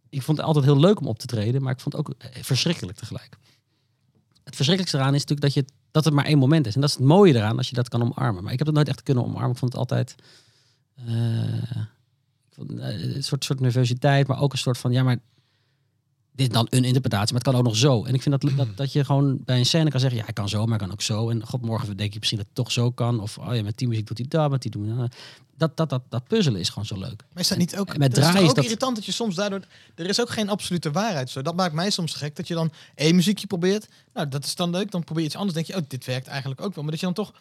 ik vond het altijd heel leuk om op te treden, maar ik vond het ook verschrikkelijk tegelijk. Het verschrikkelijkste eraan is natuurlijk dat, je, dat het maar één moment is. En dat is het mooie eraan als je dat kan omarmen. Maar ik heb het nooit echt kunnen omarmen. Ik vond het altijd een soort, soort nervositeit, maar ook een soort van, ja, maar dit is dan een interpretatie, maar het kan ook nog zo. En ik vind dat, dat, dat je gewoon bij een scène kan zeggen, ja, hij kan zo, maar hij kan ook zo. En god, morgen denk je misschien dat het toch zo kan. Of, oh ja, met die muziek doet hij dat, met die doen dat. Dat, dat, dat, dat puzzelen is gewoon zo leuk. Maar is dat niet ook... en met dat is ook dat- irritant dat je soms daardoor... Er is ook geen absolute waarheid. Zo. Dat maakt mij soms gek. Dat je dan één muziekje probeert. Nou, dat is dan leuk. Dan probeer je iets anders. denk je, oh, dit werkt eigenlijk ook wel. Maar dat je dan toch...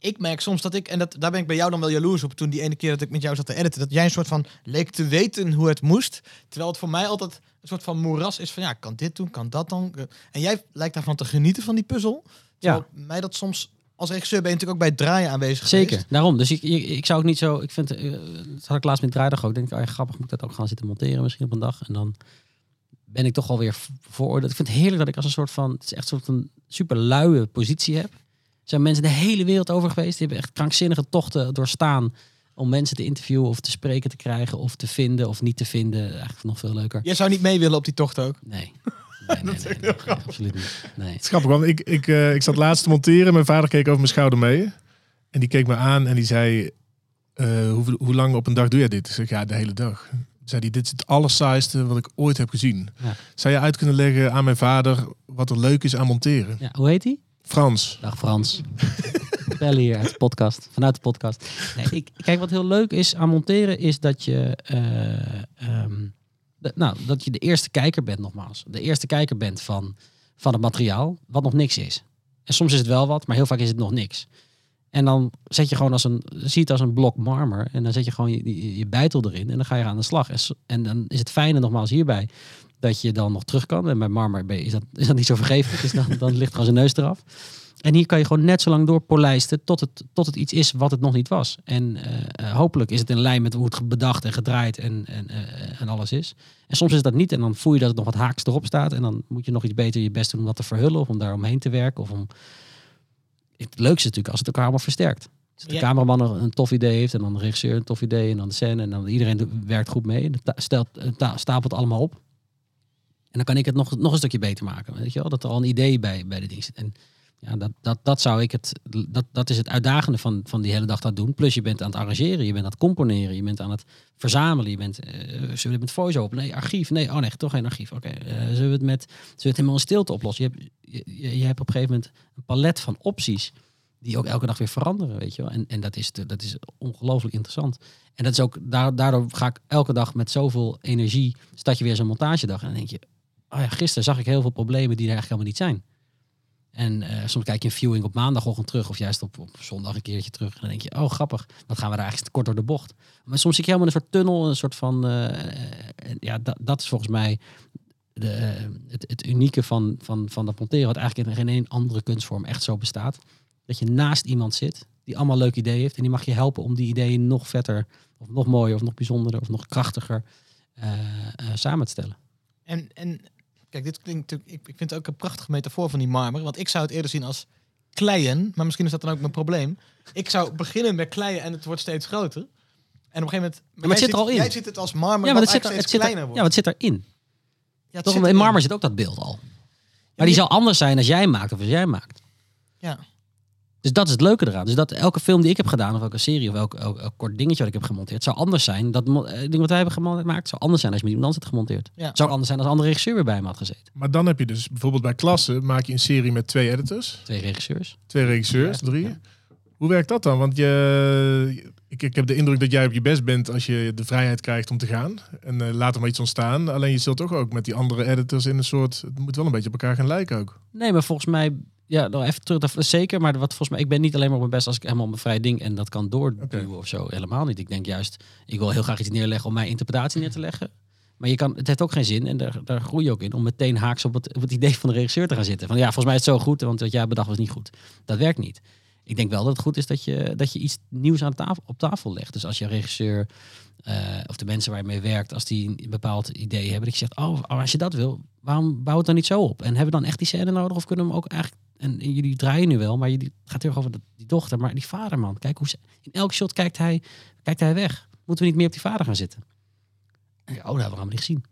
Ik merk soms dat ik... En dat, daar ben ik bij jou dan wel jaloers op. Toen die ene keer dat ik met jou zat te editen. Dat jij een soort van leek te weten hoe het moest. Terwijl het voor mij altijd een soort van moeras is van... Ja, kan dit doen, kan dat dan. En jij lijkt daarvan te genieten van die puzzel. Terwijl mij dat soms... Als regisseur ben je natuurlijk ook bij het draaien aanwezig Zeker, geweest. daarom. Dus ik, ik, ik zou ook niet zo... Ik vind, eh, dat had ik laatst met draaidag ook. Denk ik, oh ja, grappig, moet ik dat ook gaan zitten monteren misschien op een dag. En dan ben ik toch alweer vooroordeeld. Ik vind het heerlijk dat ik als een soort van... Het is echt een soort van super luie positie heb. Er zijn mensen de hele wereld over geweest. Die hebben echt krankzinnige tochten doorstaan. om mensen te interviewen of te spreken te krijgen of te vinden of niet te vinden. Eigenlijk nog veel leuker. Jij zou niet mee willen op die tocht ook? Nee. Nee, nee, nee, nee, nee, absoluut niet. Nee. Het is grappig, want ik, ik, eh, ik zat laatst te monteren. Mijn vader keek over mijn schouder mee. En die keek me aan en die zei... eh, hoe, hoe lang op een dag doe jij dit? Ik zeg, ja, de hele dag. Zei hij, dit is het allersaaiste wat ik ooit heb gezien. Ja. Zou je uit kunnen leggen aan mijn vader wat er leuk is aan monteren? Ja, hoe heet die? Frans. Dag Frans. Bellen hier uit de podcast, vanuit de podcast. Nee, ik, kijk, wat heel leuk is aan monteren, is dat je, eh, ehm, nou, dat je de eerste kijker bent, nogmaals. De eerste kijker bent van, van het materiaal, wat nog niks is. En soms is het wel wat, maar heel vaak is het nog niks. En dan zet je gewoon als een, zie als een blok marmer. En dan zet je gewoon je, je, bijtel erin en dan ga je aan de slag. En, en dan is het fijne nogmaals hierbij dat je dan nog terug kan. En bij marmer is dat, is dat niet zo vergeeflijk. Dus dan, dan ligt gewoon zijn neus eraf. En hier kan je gewoon net zo lang door polijsten tot het, tot het iets is wat het nog niet was. En eh, eh, hopelijk is het in lijn met hoe het bedacht en gedraaid en, en, eh, en alles is. En soms is dat niet en dan voel je dat het nog wat haaks erop staat. En dan moet je nog iets beter je best doen om dat te verhullen of om daar omheen te werken. Of om... Het leukste is natuurlijk als het elkaar allemaal versterkt. Dus de Ja. cameraman een, tof idee heeft en dan de regisseur een tof idee en dan de scène en dan iedereen werkt goed mee. En stelt, stapelt allemaal op. En dan kan ik het nog, nog een stukje beter maken. Weet je wel? Dat er al een idee bij, bij de ding zit. En ja, dat, dat, dat zou ik het. Dat, dat is het uitdagende van, van die hele dag dat doen. Plus je bent aan het arrangeren, je bent aan het componeren, je bent aan het verzamelen. Je bent. eh, zullen we het met voice open? Nee, archief. Nee, oh nee, toch geen archief. Oké. eh, zullen we het met. Zullen we het helemaal in stilte oplossen? Je hebt, je, je, hebt op een gegeven moment een palet van opties. Die ook elke dag weer veranderen, weet je wel. En, en dat is, dat is ongelooflijk interessant. En dat is ook, daar, daardoor ga ik elke dag met zoveel energie, start je weer zo'n montagedag. En dan denk je, oh gisteren zag ik heel veel problemen die er eigenlijk helemaal niet zijn. En eh, soms kijk je een viewing op maandagochtend terug of juist op, op zondag een keertje terug. En dan denk je, oh grappig, wat gaan we daar eigenlijk kort door de bocht. Maar soms zie ik helemaal een soort tunnel, een soort van, eh, ja, dat, is volgens mij de, het, het unieke van, van, van dat monteren, wat eigenlijk in geen één andere kunstvorm echt zo bestaat. Dat je naast iemand zit die allemaal leuke ideeën heeft en die mag je helpen om die ideeën nog vetter, of nog mooier, of nog bijzonderder, of nog krachtiger samen te stellen. En, en kijk, dit klinkt natuurlijk. Ik, ik vind het ook een prachtige metafoor van die marmer. Want ik zou het eerder zien als kleien. Maar misschien is dat dan ook mijn probleem. Ik zou beginnen met kleien en het wordt steeds groter. En op een gegeven moment. maar het jij zit er al in. Jij ziet het als marmer. Ja, maar het zit, er, het, zit er, kleiner ja, wordt. wat zit erin? Ja, Toch, zit in marmer zit ook dat beeld al. Maar die zal anders zijn als jij maakt of als jij maakt. Ja. Dus dat is het leuke eraan. Dus dat elke film die ik heb gedaan, of elke serie, of elk, elk, elk kort dingetje wat ik heb gemonteerd, zou anders zijn. Dat eh, ding wat wij hebben gemaakt, zou anders zijn als je met iemand anders had gemonteerd. Ja. Zou anders zijn als een andere regisseur weer bij me had gezeten. Maar dan heb je dus bijvoorbeeld bij klassen maak je een serie met twee editors, Twee regisseurs. twee regisseurs, Ja, drie. ja. Hoe werkt dat dan? Want je, ik, ik heb de indruk dat jij op je best bent als je de vrijheid krijgt om te gaan. En eh, laat er maar iets ontstaan. Alleen je zult toch ook met die andere editors in een soort... Het moet wel een beetje op elkaar gaan lijken ook. Nee, maar volgens mij, ja, nog even terug, zeker. Maar wat volgens mij, ik ben niet alleen maar op mijn best als ik helemaal mijn vrij ding en dat kan doorduwen Oké. of zo. Helemaal niet. Ik denk juist, ik wil heel graag iets neerleggen om mijn interpretatie neer te leggen. Maar je kan, het heeft ook geen zin, en daar, daar groei je ook in, om meteen haaks op het, op het idee van de regisseur te gaan zitten. Van ja, volgens mij is het zo goed, want wat jij bedacht was niet goed. Dat werkt niet. Ik denk wel dat het goed is dat je, dat je iets nieuws aan tafel, op tafel legt. Dus als je regisseur eh, of de mensen waar je mee werkt, als die een bepaald idee hebben, dat je zegt, oh, als je dat wil, waarom bouw het dan niet zo op? En hebben we dan echt die scène nodig of kunnen we hem ook eigenlijk, en jullie draaien nu wel, maar jullie gaat heel over die dochter, maar die vader man, kijk hoe ze, in elk shot kijkt hij, kijkt hij weg. Moeten we niet meer op die vader gaan zitten? En oh, dat hebben we allemaal niet gezien.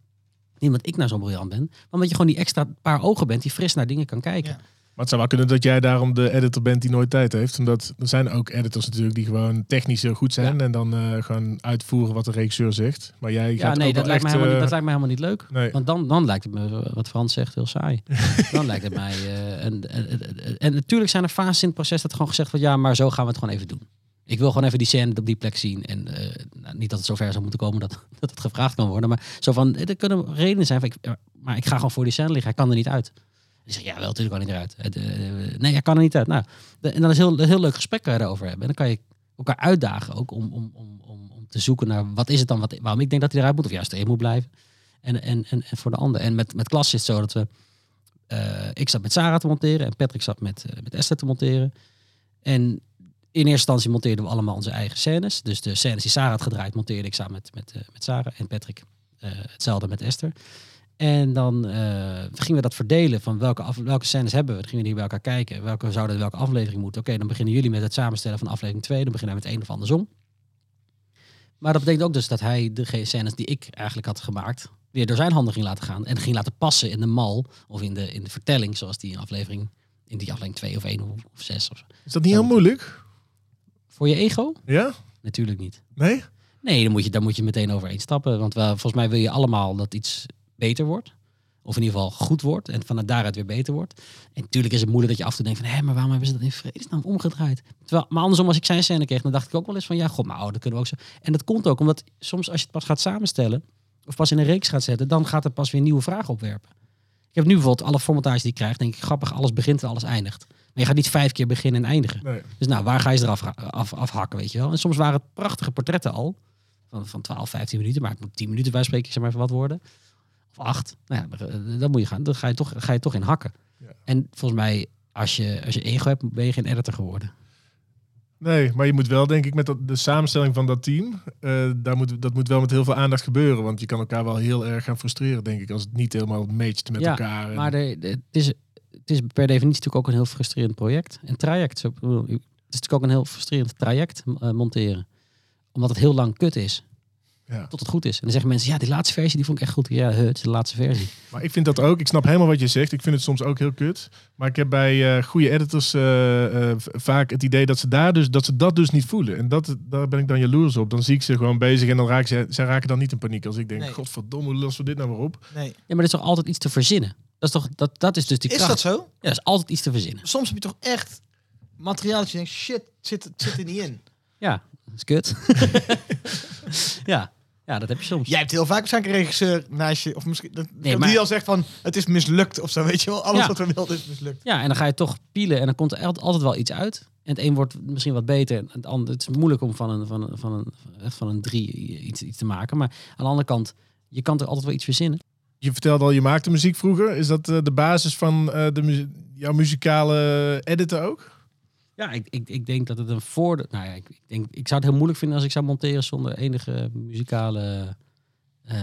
Niet omdat ik nou zo briljant ben, maar omdat je gewoon die extra paar ogen bent die fris naar dingen kan kijken. Ja. Maar het zou wel kunnen dat jij daarom de editor bent die nooit tijd heeft. Omdat er zijn ook editors natuurlijk die gewoon technisch heel goed zijn. En dan eh, gewoon uitvoeren wat de regisseur zegt. Maar jij Ja, gaat nee, ook dat lijkt, me echt, helemaal niet, eh, dat lijkt me helemaal niet leuk. Nee. Want dan, dan lijkt het me, eh, wat Frans zegt, heel saai. dan lijkt het mij... en, en, en, en natuurlijk zijn er fases in het proces dat gewoon gezegd wordt... ja, maar zo gaan we het gewoon even doen. Ik wil gewoon even die scène op die plek zien. En nou, niet dat het zover zou moeten komen dat, dat het gevraagd kan worden. Maar zo van, er kunnen redenen zijn van... Ik, ja, maar ik ga gewoon voor die scène liggen. Hij kan er niet uit. Die ja, wel, natuurlijk kan hij eruit. Eh, nee, hij kan er niet uit. Nou, en dan is heel, heel leuk gesprek erover hebben. En dan kan je elkaar uitdagen ook om, om, om, om, om te zoeken naar wat is het dan, wat, waarom ik denk dat hij eruit moet of juist erin moet blijven. En, en, en, voor de ander. En met, met klas is het zo dat we, eh, ik zat met Sarah te monteren en Patrick zat met, eh, met Esther te monteren. En in eerste instantie monteerden we allemaal onze eigen scènes. Dus de scènes die Sarah had gedraaid, monteerde ik samen met, met, met Sarah en Patrick. hetzelfde met Esther. En dan eh, gingen we dat verdelen van welke, af, welke scènes hebben we. Dan gingen we die bij elkaar kijken. Welke zouden welke aflevering moeten. Oké, dan beginnen jullie met het samenstellen van aflevering 2. Dan beginnen we met één of andersom. Maar dat betekent ook dus dat hij de scènes die ik eigenlijk had gemaakt, weer door zijn handen ging laten gaan. En ging laten passen in de mal of in de, in de vertelling, zoals die in aflevering, in die aflevering 2 of 1 of, of 6. Of. Is dat niet heel moeilijk? Voor je ego? Ja? Natuurlijk niet. Nee? Nee, dan moet je, daar moet je meteen overeen stappen. Want wel, volgens mij wil je allemaal dat iets beter wordt. Of in ieder geval goed wordt. En van daaruit weer beter wordt. En natuurlijk is het moeilijk dat je af en toe denkt van... Hé, maar waarom hebben ze dat in vredesnaam omgedraaid? Terwijl, maar andersom, als ik zijn scène kreeg... dan dacht ik ook wel eens van... Ja, god, maar oh, dat kunnen we ook zo. En dat komt ook omdat soms als je het pas gaat samenstellen... of pas in een reeks gaat zetten... dan gaat er pas weer nieuwe vragen opwerpen. Ik heb nu bijvoorbeeld alle formatage die ik krijg... denk ik, grappig, alles begint en alles eindigt. Maar je gaat niet vijf keer beginnen en eindigen. Nee. Dus nou, waar ga je ze eraf af, afhakken, weet je wel? En soms waren het prachtige portretten al. Van, van 12, 15 minuten. Maar het moet 10 minuten bij spreken, zeg maar even wat worden. Acht. Nou ja, dan- dan moet je gaan. Dan ga je toch, ga je toch in hakken. Ja. En volgens mij, als je, als je ego hebt, ben je geen editor geworden. Nee, maar je moet wel, denk ik, met de samenstelling van dat team, eh, daar moet, dat moet wel met heel veel aandacht gebeuren. Want je kan elkaar wel heel erg gaan frustreren, denk ik, als het niet helemaal matcht met Ja, elkaar. Maar de, de- het, is, het is per definitie natuurlijk ook een heel frustrerend project. Een traject. Zo, het is natuurlijk ook een heel frustrerend traject eh, monteren. Omdat het heel lang kut is. Ja. Tot het goed is. En dan zeggen mensen, ja, die laatste versie die vond ik echt goed. Ja, het is de laatste versie. Maar ik vind dat ook. Ik snap helemaal wat je zegt. Ik vind het soms ook heel kut. Maar ik heb bij eh, goede editors eh, eh, vaak het idee dat ze, daar dus, dat ze dat dus niet voelen. En dat, daar ben ik dan jaloers op. Dan zie ik ze gewoon bezig en dan raken ze, zij raken dan niet in paniek. Als ik denk, Nee. godverdomme, hoe lossen we dit nou weer op? Nee. Ja, maar er is toch altijd iets te verzinnen? Dat is toch, dat, dat is dus die Is kracht. dat zo? Ja, er is altijd iets te verzinnen. Soms heb je toch echt materiaal dat je denkt, shit, het zit, zit er niet in. Ja, dat is kut. ja. Ja, dat heb je soms. Jij hebt heel vaak waarschijnlijk een regisseur naast je, of misschien dat, Nee, die maar- al zegt van, het is mislukt of zo, weet je wel. Alles Ja. wat we wilden is mislukt. Ja, en dan ga je toch pielen en dan komt er altijd- altijd wel iets uit. En het een wordt misschien wat beter. En het, ander, het is moeilijk om van een, van een, van een, echt van een drie iets, iets te maken. Maar aan de andere kant, je kan er altijd wel iets verzinnen. Je vertelde al, je maakte muziek vroeger. Is dat eh, de basis van eh, de jouw muzikale editen ook? Ja, ik, ik, ik denk dat het een voordeel... Nou ja, ik, ik, denk, ik zou het heel moeilijk vinden als ik zou monteren zonder enige muzikale... eh,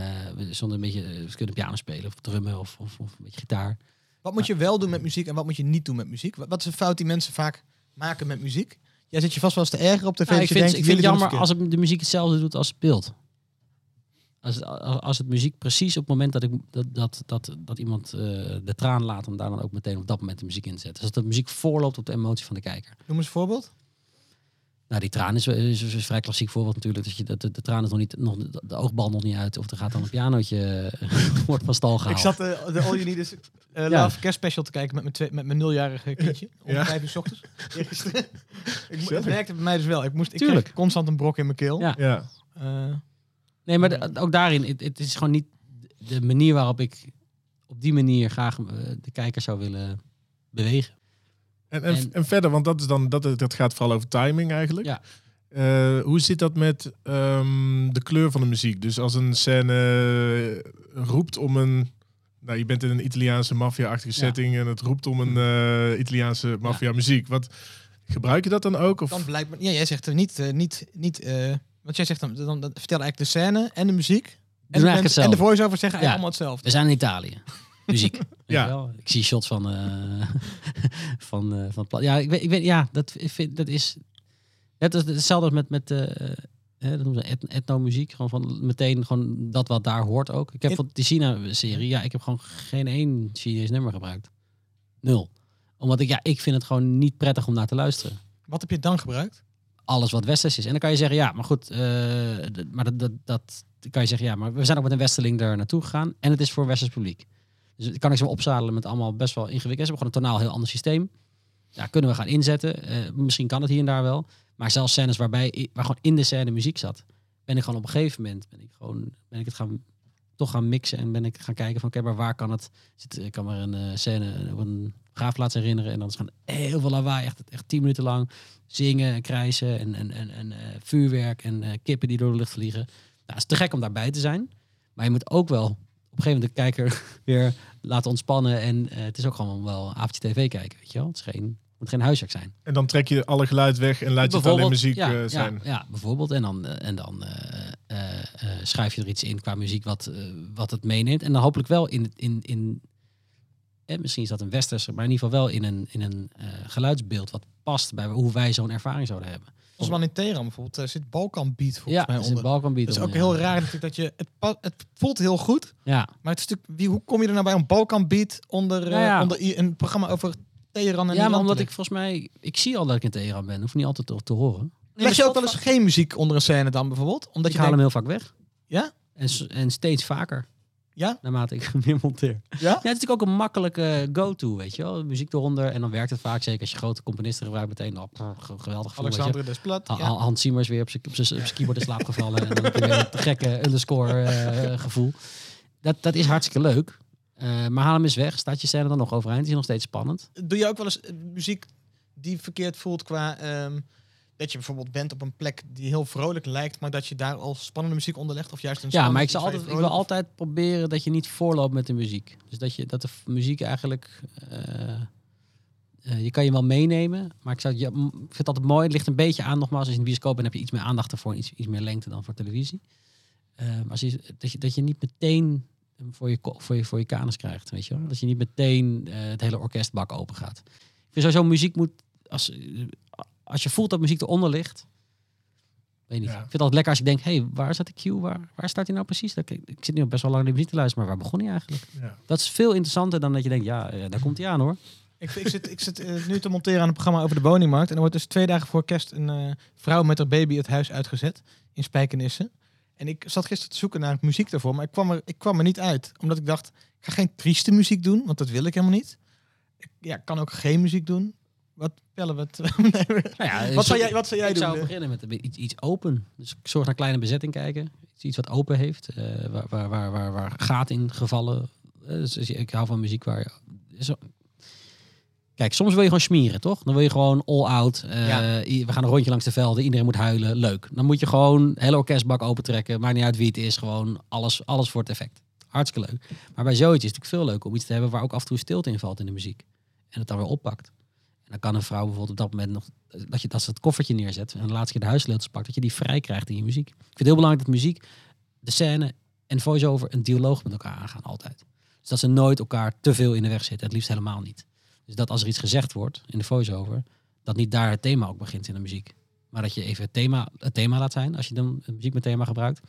zonder een beetje eh, kunnen piano spelen of drummen of, of, of een beetje gitaar. Wat moet je wel doen met muziek en wat moet je niet doen met muziek? Wat wat is een fout die mensen vaak maken met muziek? Jij zit je vast wel eens te erger op tv. Nou, ik vind, denkt, ik vind het jammer verkeerd. als het, de muziek hetzelfde doet als het beeld. Als het, als als het muziek precies op het moment dat, ik, dat, dat, dat, dat iemand eh, de traan laat, om daar dan ook meteen op dat moment de muziek in te zetten. Dus dat de muziek voorloopt op de emotie van de kijker. Noem eens een voorbeeld. Nou, die traan is, is, is een vrij klassiek voorbeeld natuurlijk. Dat je, de, de, de traan is nog niet, nog, de, de oogbal nog niet uit. Of er gaat dan een pianootje, eh, wordt van stal gehaald. Ik zat de, de All You Need Is eh, Ja. Love kerstspecial te kijken met mijn, twee, met mijn nuljarige kindje. Om Ja. vijf uur 's ochtends. Ik, het werkte bij mij dus wel. Ik, moest, ik Tuurlijk. kreeg constant een brok in mijn keel. Ja. Ja. Eh, Nee, maar de- ook daarin, het, het is gewoon niet de manier waarop ik op die manier graag eh, de kijker zou willen bewegen. En, en, En- en verder, want dat, is dan, dat, dat gaat vooral over timing eigenlijk. Ja. Eh, hoe zit dat met ehm, de kleur van de muziek? Dus als een scène roept om een... Nou, je bent in een Italiaanse maffia-achtige Ja. setting en het roept om een eh, Italiaanse maffia-muziek. Wat gebruik je dat dan ook? Of? dan blijkt ja, jij zegt er niet, eh, niet, niet eh, want jij zegt dan, dan, dan vertel eigenlijk de scène en de muziek. En de, mensen- en de voice-over zeggen eigenlijk Ja. allemaal hetzelfde. We zijn in Italië. Muziek. Ja. wel? Ik zie shots van. eh van, eh, van ja, ik weet, ik weet, ja, dat, ik vind, dat is. Het is hetzelfde als met. met eh, eh, dat noemen ze et- etnomuziek. Gewoon van meteen gewoon dat wat daar hoort ook. Ik heb In- van die China-serie. Ja, ik heb gewoon geen één Chinees nummer gebruikt. Nul. Omdat ik, ja, ik vind het gewoon niet prettig om naar te luisteren. Wat heb je dan gebruikt? Alles wat westers is. En dan kan je zeggen, ja, maar goed. d- maar dat, dat, dat kan je zeggen, ja, maar we zijn ook met een westerling daar naartoe gegaan. En het is voor westers publiek. Dus kan ik ze opzadelen met allemaal best wel ingewikkeld. Ze hebben gewoon een tonaal heel ander systeem. Ja, kunnen we gaan inzetten. Eh, misschien kan het hier en daar wel. Maar zelfs scènes waarbij waar gewoon in de scène muziek zat, ben ik gewoon op een gegeven moment ben ik gewoon ben ik het gaan toch gaan mixen en ben ik gaan kijken van oké, maar waar kan het? Zit, ik kan me een eh, scène op een graafplaats herinneren en dan is gewoon heel veel lawaai, echt, echt tien minuten lang zingen, en krijsen en, en, en, en eh, vuurwerk en eh, kippen die door de lucht vliegen. Nou, het is te gek om daarbij te zijn, maar je moet ook wel op een gegeven moment de kijker weer laten ontspannen en eh, het is ook gewoon wel avondje tv kijken, weet je wel? Het is geen moet geen huiswerk zijn. En dan trek je alle geluid weg en laat je het alleen muziek ja, eh, zijn. Ja, ja, bijvoorbeeld. En dan, eh, en dan eh, schrijf je er iets in qua muziek wat, wat het meeneemt. En dan hopelijk wel in, in, in En misschien is dat een westerse, maar in ieder geval wel in een, in een eh, geluidsbeeld wat past bij hoe wij zo'n ervaring zouden hebben. Ons man in Teheran bijvoorbeeld zit Balkan Beat volgens ja, mij er zit onder. Balkanbeat Dat is ook onder, heel ja. raar natuurlijk dat je... Het, het voelt heel goed, Ja, maar het is natuurlijk... Wie, hoe kom je er nou bij een Balkan Beat onder, Nou ja. onder een programma over Teheran en ja maar omdat ik volgens mij, ik zie al dat ik in Teheran ben, hoef niet altijd te, te horen. leggen? Leg je ook wel eens geen muziek onder een scène dan bijvoorbeeld? Omdat Ik je haal hem heel vaak weg. Ja? En, en steeds vaker. Ja? Naarmate ik meer monteer. ja? Ja, het is natuurlijk ook een makkelijke go-to, weet je wel. Muziek eronder en dan werkt het vaak. Zeker als je grote componisten gebruikt meteen. Oh, pff, ge- geweldig gevoel. Alexander Desplat. Ja. Ha- Hans Siemers weer op zijn op zijn- op zijn keyboard in slaap gevallen. en dan heb je weer een gekke underscore eh, gevoel. Dat, dat is hartstikke leuk. Eh, maar haal hem eens weg. Staat je scène dan nog overeind? Is nog steeds spannend? Doe je ook wel eens eh, muziek die verkeerd voelt qua... ehm, dat je bijvoorbeeld bent op een plek die heel vrolijk lijkt, maar dat je daar al spannende muziek onder legt? Of juist een Ja, maar ik, zal altijd, ik wil altijd proberen dat je niet voorloopt met de muziek. Dus dat, je, dat de muziek eigenlijk... eh, je kan je wel meenemen, maar ik, zou, ik vind het altijd mooi. Het ligt een beetje aan, nogmaals, als je in de bioscoop bent, heb je iets meer aandacht ervoor. Iets, iets meer lengte dan voor televisie. Maar als je, dat, je, dat je niet meteen voor je, voor je, voor je kanus krijgt, weet je wel. Dat je niet meteen eh, het hele orkestbak open gaat. Ik vind sowieso muziek moet... Als, eh, als je voelt dat muziek eronder ligt... Weet niet. Ja. Ik vind het altijd lekker als ik denk, hé, hey, waar staat de cue? Waar, waar staat hij nou precies? Dat, ik, ik zit nu al best wel lang naar de muziek te luisteren, maar waar begon hij eigenlijk? Ja. Dat is veel interessanter dan dat je denkt, ja, eh, daar komt hij aan hoor. Ik, ik zit, ik zit nu te monteren aan een programma over de woningmarkt. En er wordt dus twee dagen voor kerst een vrouw met haar baby het huis uitgezet in Spijkenisse. En ik zat gisteren te zoeken naar muziek daarvoor, maar ik kwam er, ik kwam er niet uit. Omdat ik dacht, ik ga geen trieste muziek doen, want dat wil ik helemaal niet. Ik ja, ik kan ook geen muziek doen. Wat, Pelle, wat, nee, Nou ja, wat, zo- zou jij, wat zou jij ik doen? zou eh? beginnen met iets, iets open. Dus ik zorg naar kleine bezetting kijken. Iets, iets wat open heeft, eh, waar, waar, waar, waar, waar gaten in gevallen. Eh, dus ik hou van muziek waar je... Kijk, soms wil je gewoon smieren, toch? Dan wil je gewoon all out. eh, Ja. We gaan een rondje langs de velden. Iedereen moet huilen. Leuk. Dan moet je gewoon de hele orkestbak opentrekken. Maakt niet uit wie het is. Gewoon alles, alles voor het effect. Hartstikke leuk. Maar bij zoiets is het natuurlijk veel leuker om iets te hebben waar ook af en toe stilte in valt in de muziek. En het dan weer oppakt. En dan kan een vrouw bijvoorbeeld op dat moment nog, dat je dat ze het koffertje neerzet en de laatste keer de huissleutels pakt, dat je die vrij krijgt in je muziek. Ik vind het heel belangrijk dat muziek, de scène en voice-over een dialoog met elkaar aangaan, altijd. Dus dat ze nooit elkaar te veel in de weg zitten, het liefst helemaal niet. Dus dat als er iets gezegd wordt in de voice-over, dat niet daar het thema ook begint in de muziek. Maar dat je even het thema, het thema laat zijn, als je dan muziek met thema gebruikt.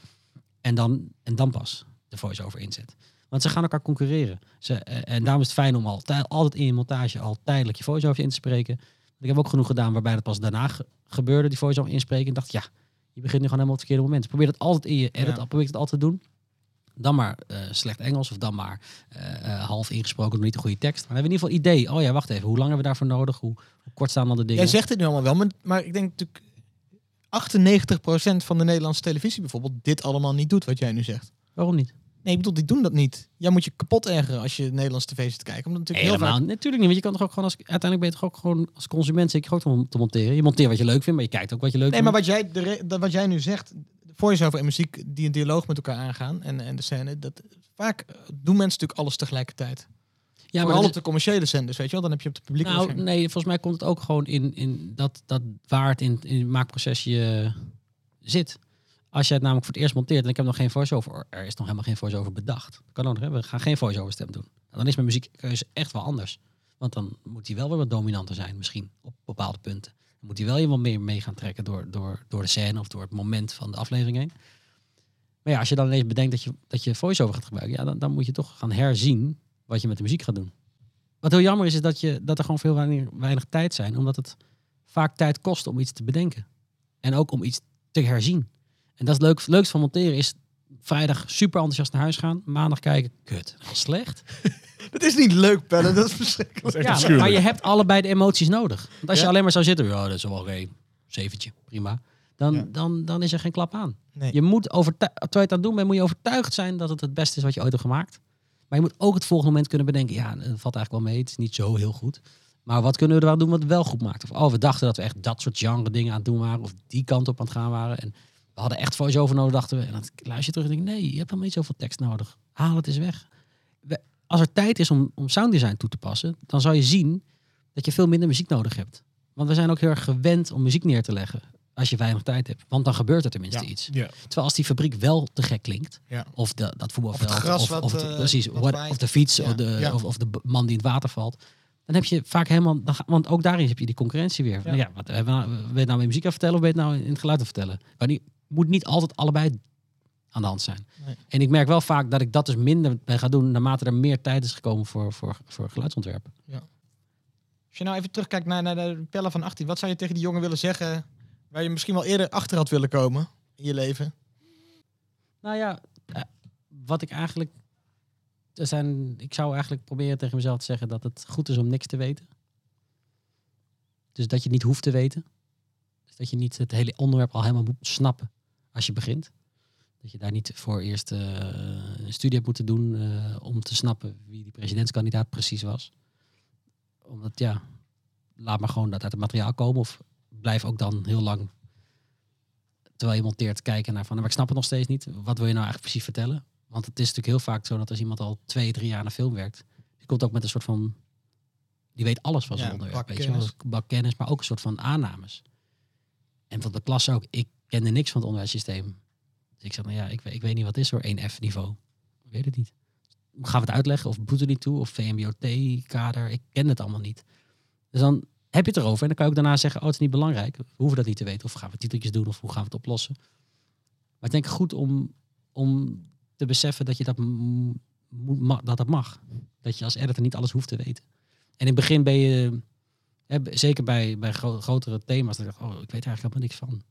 En dan, en dan pas de voice-over inzet. Want ze gaan elkaar concurreren. Ze, eh, en daarom is het fijn om al, tij- altijd in je montage al tijdelijk je voice-over in te spreken. Ik heb ook genoeg gedaan waarbij dat pas daarna ge- gebeurde, die voice-over inspreken. En dacht, ja, je begint nu gewoon helemaal op het verkeerde moment. Probeer dat altijd in je edit, Ja. probeer het altijd te doen. Dan maar eh, slecht Engels of dan maar eh, eh, half ingesproken niet de goede tekst. Maar dan hebben we in ieder geval idee. Oh ja, wacht even. Hoe lang hebben we daarvoor nodig? Hoe, hoe kort staan dan de dingen? Jij zegt het nu allemaal wel, maar, maar ik denk natuurlijk 98% van de Nederlandse televisie bijvoorbeeld dit allemaal niet doet wat jij nu zegt. Waarom niet? Nee, ik bedoel, die doen dat niet. Jij moet je kapot ergeren als je Nederlandse tv zit te kijken. Omdat natuurlijk heel Helemaal vaak... natuurlijk niet. Want je kan toch ook gewoon als uiteindelijk ben je toch ook gewoon als consument zeker ook te mon- te monteren. Je monteert wat je leuk vindt, maar je kijkt ook wat je leuk Nee, maar vindt. wat jij, de wat jij nu zegt, voice-over en muziek die een dialoog met elkaar aangaan en, en de scène, dat vaak eh, doen mensen natuurlijk alles tegelijkertijd. ja, Vooral dat op de commerciële zenders, weet je wel? Dan heb je op de publieke Nou, nee, volgens mij komt het ook gewoon in, in dat, dat waar het in, in het maakproces je zit. Als je het namelijk voor het eerst monteert en ik heb nog geen voice-over, er is nog helemaal geen voice-over bedacht. Kan ook nog, hè? we gaan geen voice-over stem doen. Dan is mijn muziekkeuze echt wel anders. Want dan moet hij wel weer wat dominanter zijn, misschien op bepaalde punten. Moet hij wel wat meer mee gaan trekken door, door, door de scène of door het moment van de aflevering heen. Maar ja, als je dan ineens bedenkt dat je, dat je voice-over gaat gebruiken, ja, dan, dan moet je toch gaan herzien wat je met de muziek gaat doen. Wat heel jammer is, is dat, je, dat er gewoon veel weinig, tijd zijn. Omdat het vaak tijd kost om iets te bedenken. En ook om iets te herzien. En dat is leuk, het leukste van monteren is vrijdag super enthousiast naar huis gaan. Maandag kijken, kut, was slecht. Dat is niet leuk, Pelle. Dat is verschrikkelijk. Dat is Ja, maar, je hebt allebei de emoties nodig. Want als je alleen maar zou zitten, ja, dat is wel oké, zeventje, prima. Dan, Ja. dan, dan is er geen klap aan. Nee. Je moet overtuigd, terwijl je het aan het doen bent, moet je overtuigd zijn dat het het beste is wat je ooit hebt gemaakt. Maar je moet ook het volgende moment kunnen bedenken, ja, dat valt eigenlijk wel mee, het is niet zo heel goed. Maar wat kunnen we er wel doen wat het wel goed maakt? Of oh, we dachten dat we echt dat soort genre dingen aan het doen waren, of die kant op aan het gaan waren. En we hadden echt voice-over nodig, dachten we. En dan luister je terug en denk nee, je hebt helemaal niet zoveel tekst nodig. Haal het eens weg. We- als er tijd is om, om sounddesign toe te passen, dan zal je zien dat je veel minder muziek nodig hebt. Want we zijn ook heel erg gewend om muziek neer te leggen. als je weinig tijd hebt. Want dan gebeurt er tenminste Ja. iets. Ja. Terwijl als die fabriek wel te gek klinkt, Ja. of de, dat voetbalveld, Of het gras of, wat, of het- eh, precies, wat what- of de fiets, of, de, of, of de man die in het water valt. Dan heb je vaak helemaal, dan want ook daarin heb je die concurrentie weer. Ja, ja wat, hebben we nou, nou in muziek aan vertellen of ben je het nou in het geluid aan vertellen? Die moet niet altijd allebei aan de hand zijn. Nee. En ik merk wel vaak dat ik dat dus minder ben gaan doen naarmate er meer tijd is gekomen voor, voor, voor geluidsontwerpen. Als je nou even terugkijkt naar, naar de Pelle van 18, wat zou je tegen die jongen willen zeggen waar je misschien wel eerder achter had willen komen in je leven? Nou ja, eh, wat ik eigenlijk. Er zijn, ik zou eigenlijk proberen tegen mezelf te zeggen dat het goed is om niks te weten. Dus dat je niet hoeft te weten. Dus dat je niet het hele onderwerp al helemaal moet snappen als je begint. Dat je daar niet voor eerst eh, een studie hebt moeten doen eh, om te snappen wie die presidentskandidaat precies was. Omdat ja, laat maar gewoon dat uit het materiaal komen. Of blijf ook dan heel lang terwijl je monteert kijken naar van, maar ik snap het nog steeds niet. Wat wil je nou eigenlijk precies vertellen? Want het is natuurlijk heel vaak zo dat als iemand al twee, drie jaar aan een film werkt, die komt ook met een soort van, die weet alles van zijn Ja, onderwerp, bak weet je bak kennis, maar ook een soort van aannames. En van de klas ook, ik kende niks van het onderwijssysteem. Dus ik zeg, nou ja, ik, weet- ik weet niet wat is hoor, 1F niveau. Ik weet het niet. Gaan we het uitleggen of doet er niet toe of VMBOT-kader, ik ken het allemaal niet. Dus dan heb je het erover en dan kan je ook daarna zeggen, oh het is niet belangrijk, we hoeven dat niet te weten of gaan we titeltjes doen of hoe gaan we het oplossen. Maar ik denk goed om, om te beseffen dat je dat, dat dat mag. Dat je als editor niet alles hoeft te weten. En in het begin ben je, hè, b- zeker bij, bij gro- grotere thema's, dan ik, oh, ik weet er eigenlijk helemaal niks van.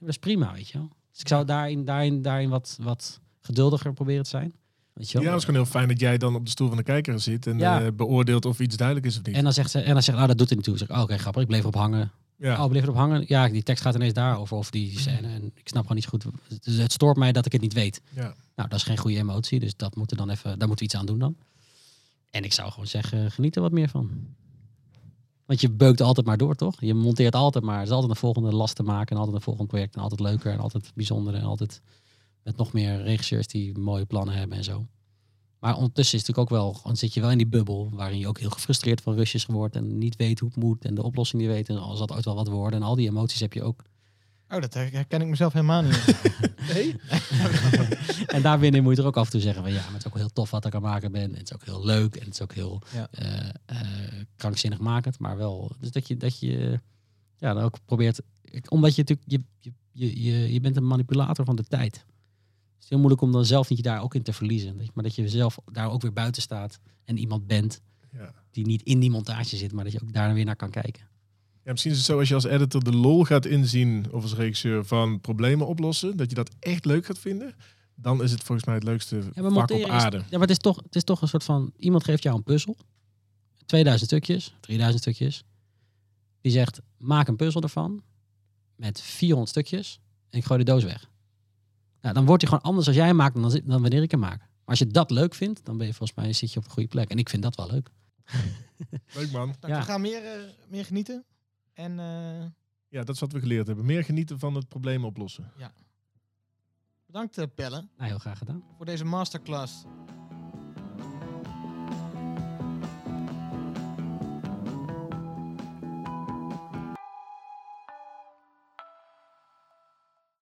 Dat is prima, weet je wel. Dus ik zou daarin, daarin, daarin wat, wat geduldiger proberen te zijn. Weet je wel? Ja, het is gewoon heel fijn dat jij dan op de stoel van de kijker zit en Ja. eh, beoordeelt of iets duidelijk is of niet. en dan zegt ze, en dan zegt, oh, dat doet er niet toe. Zeg ik, oh, oké, grappig, ik bleef erop hangen. ja. Oh, bleef erop hangen? Ja, die tekst gaat ineens daarover. Of die scène. En ik snap gewoon niet goed. Dus het stoort mij dat ik het niet weet. Ja. Nou, dat is geen goede emotie. Dus dat moeten dan even, daar moeten we iets aan doen dan. En ik zou gewoon zeggen, geniet er wat meer van. Want je beukt altijd maar door, toch? Je monteert altijd maar. Er is altijd een volgende last te maken. En altijd een volgend project. En altijd leuker. En altijd bijzonder. En altijd met nog meer regisseurs die mooie plannen hebben en zo. Maar ondertussen is het natuurlijk ook wel, dan zit je wel in die bubbel waarin je ook heel gefrustreerd van rustjes wordt en niet weet hoe het moet en de oplossing niet weet en als dat ooit wel wat worden en al die emoties heb je ook. Oh, dat herken ik mezelf helemaal niet. Nee? En daar binnen moet je er ook af en toe zeggen van ja, maar het is ook heel tof wat ik aan het maken ben. En het is ook heel leuk en het is ook heel Ja. eh, eh, krankzinnig makend, maar wel. Dus dat je, dat je ja, dan ook probeert, omdat je natuurlijk, je, je, je, je, je bent een manipulator van de tijd. Het is heel moeilijk om dan zelf niet je daar ook in te verliezen. Maar dat je zelf daar ook weer buiten staat en iemand bent Ja. die niet in die montage zit, maar dat je ook daar weer naar kan kijken. Ja, misschien is het zo als je als editor de lol gaat inzien of als regisseur van problemen oplossen, dat je dat echt leuk gaat vinden. Dan is het volgens mij het leukste Ja, vak op is- aarde. Ja, maar het is, toch, het is toch een soort van... Iemand geeft jou een puzzel. 2000 stukjes, 3000 stukjes. Die zegt, maak een puzzel ervan. Met 400 stukjes. En ik gooi de doos weg. Nou, dan wordt hij gewoon anders als jij hem maakt dan, dan wanneer ik hem maak. Maar als je dat leuk vindt, dan ben je volgens mij zit je op de goede plek. En ik vind dat wel leuk. Leuk man. Nou, Ja. We gaan meer, eh, meer genieten. En eh, Ja, dat is wat we geleerd hebben. Meer genieten van het probleem oplossen. bedankt eh, Pelle Nou, heel graag gedaan. voor deze masterclass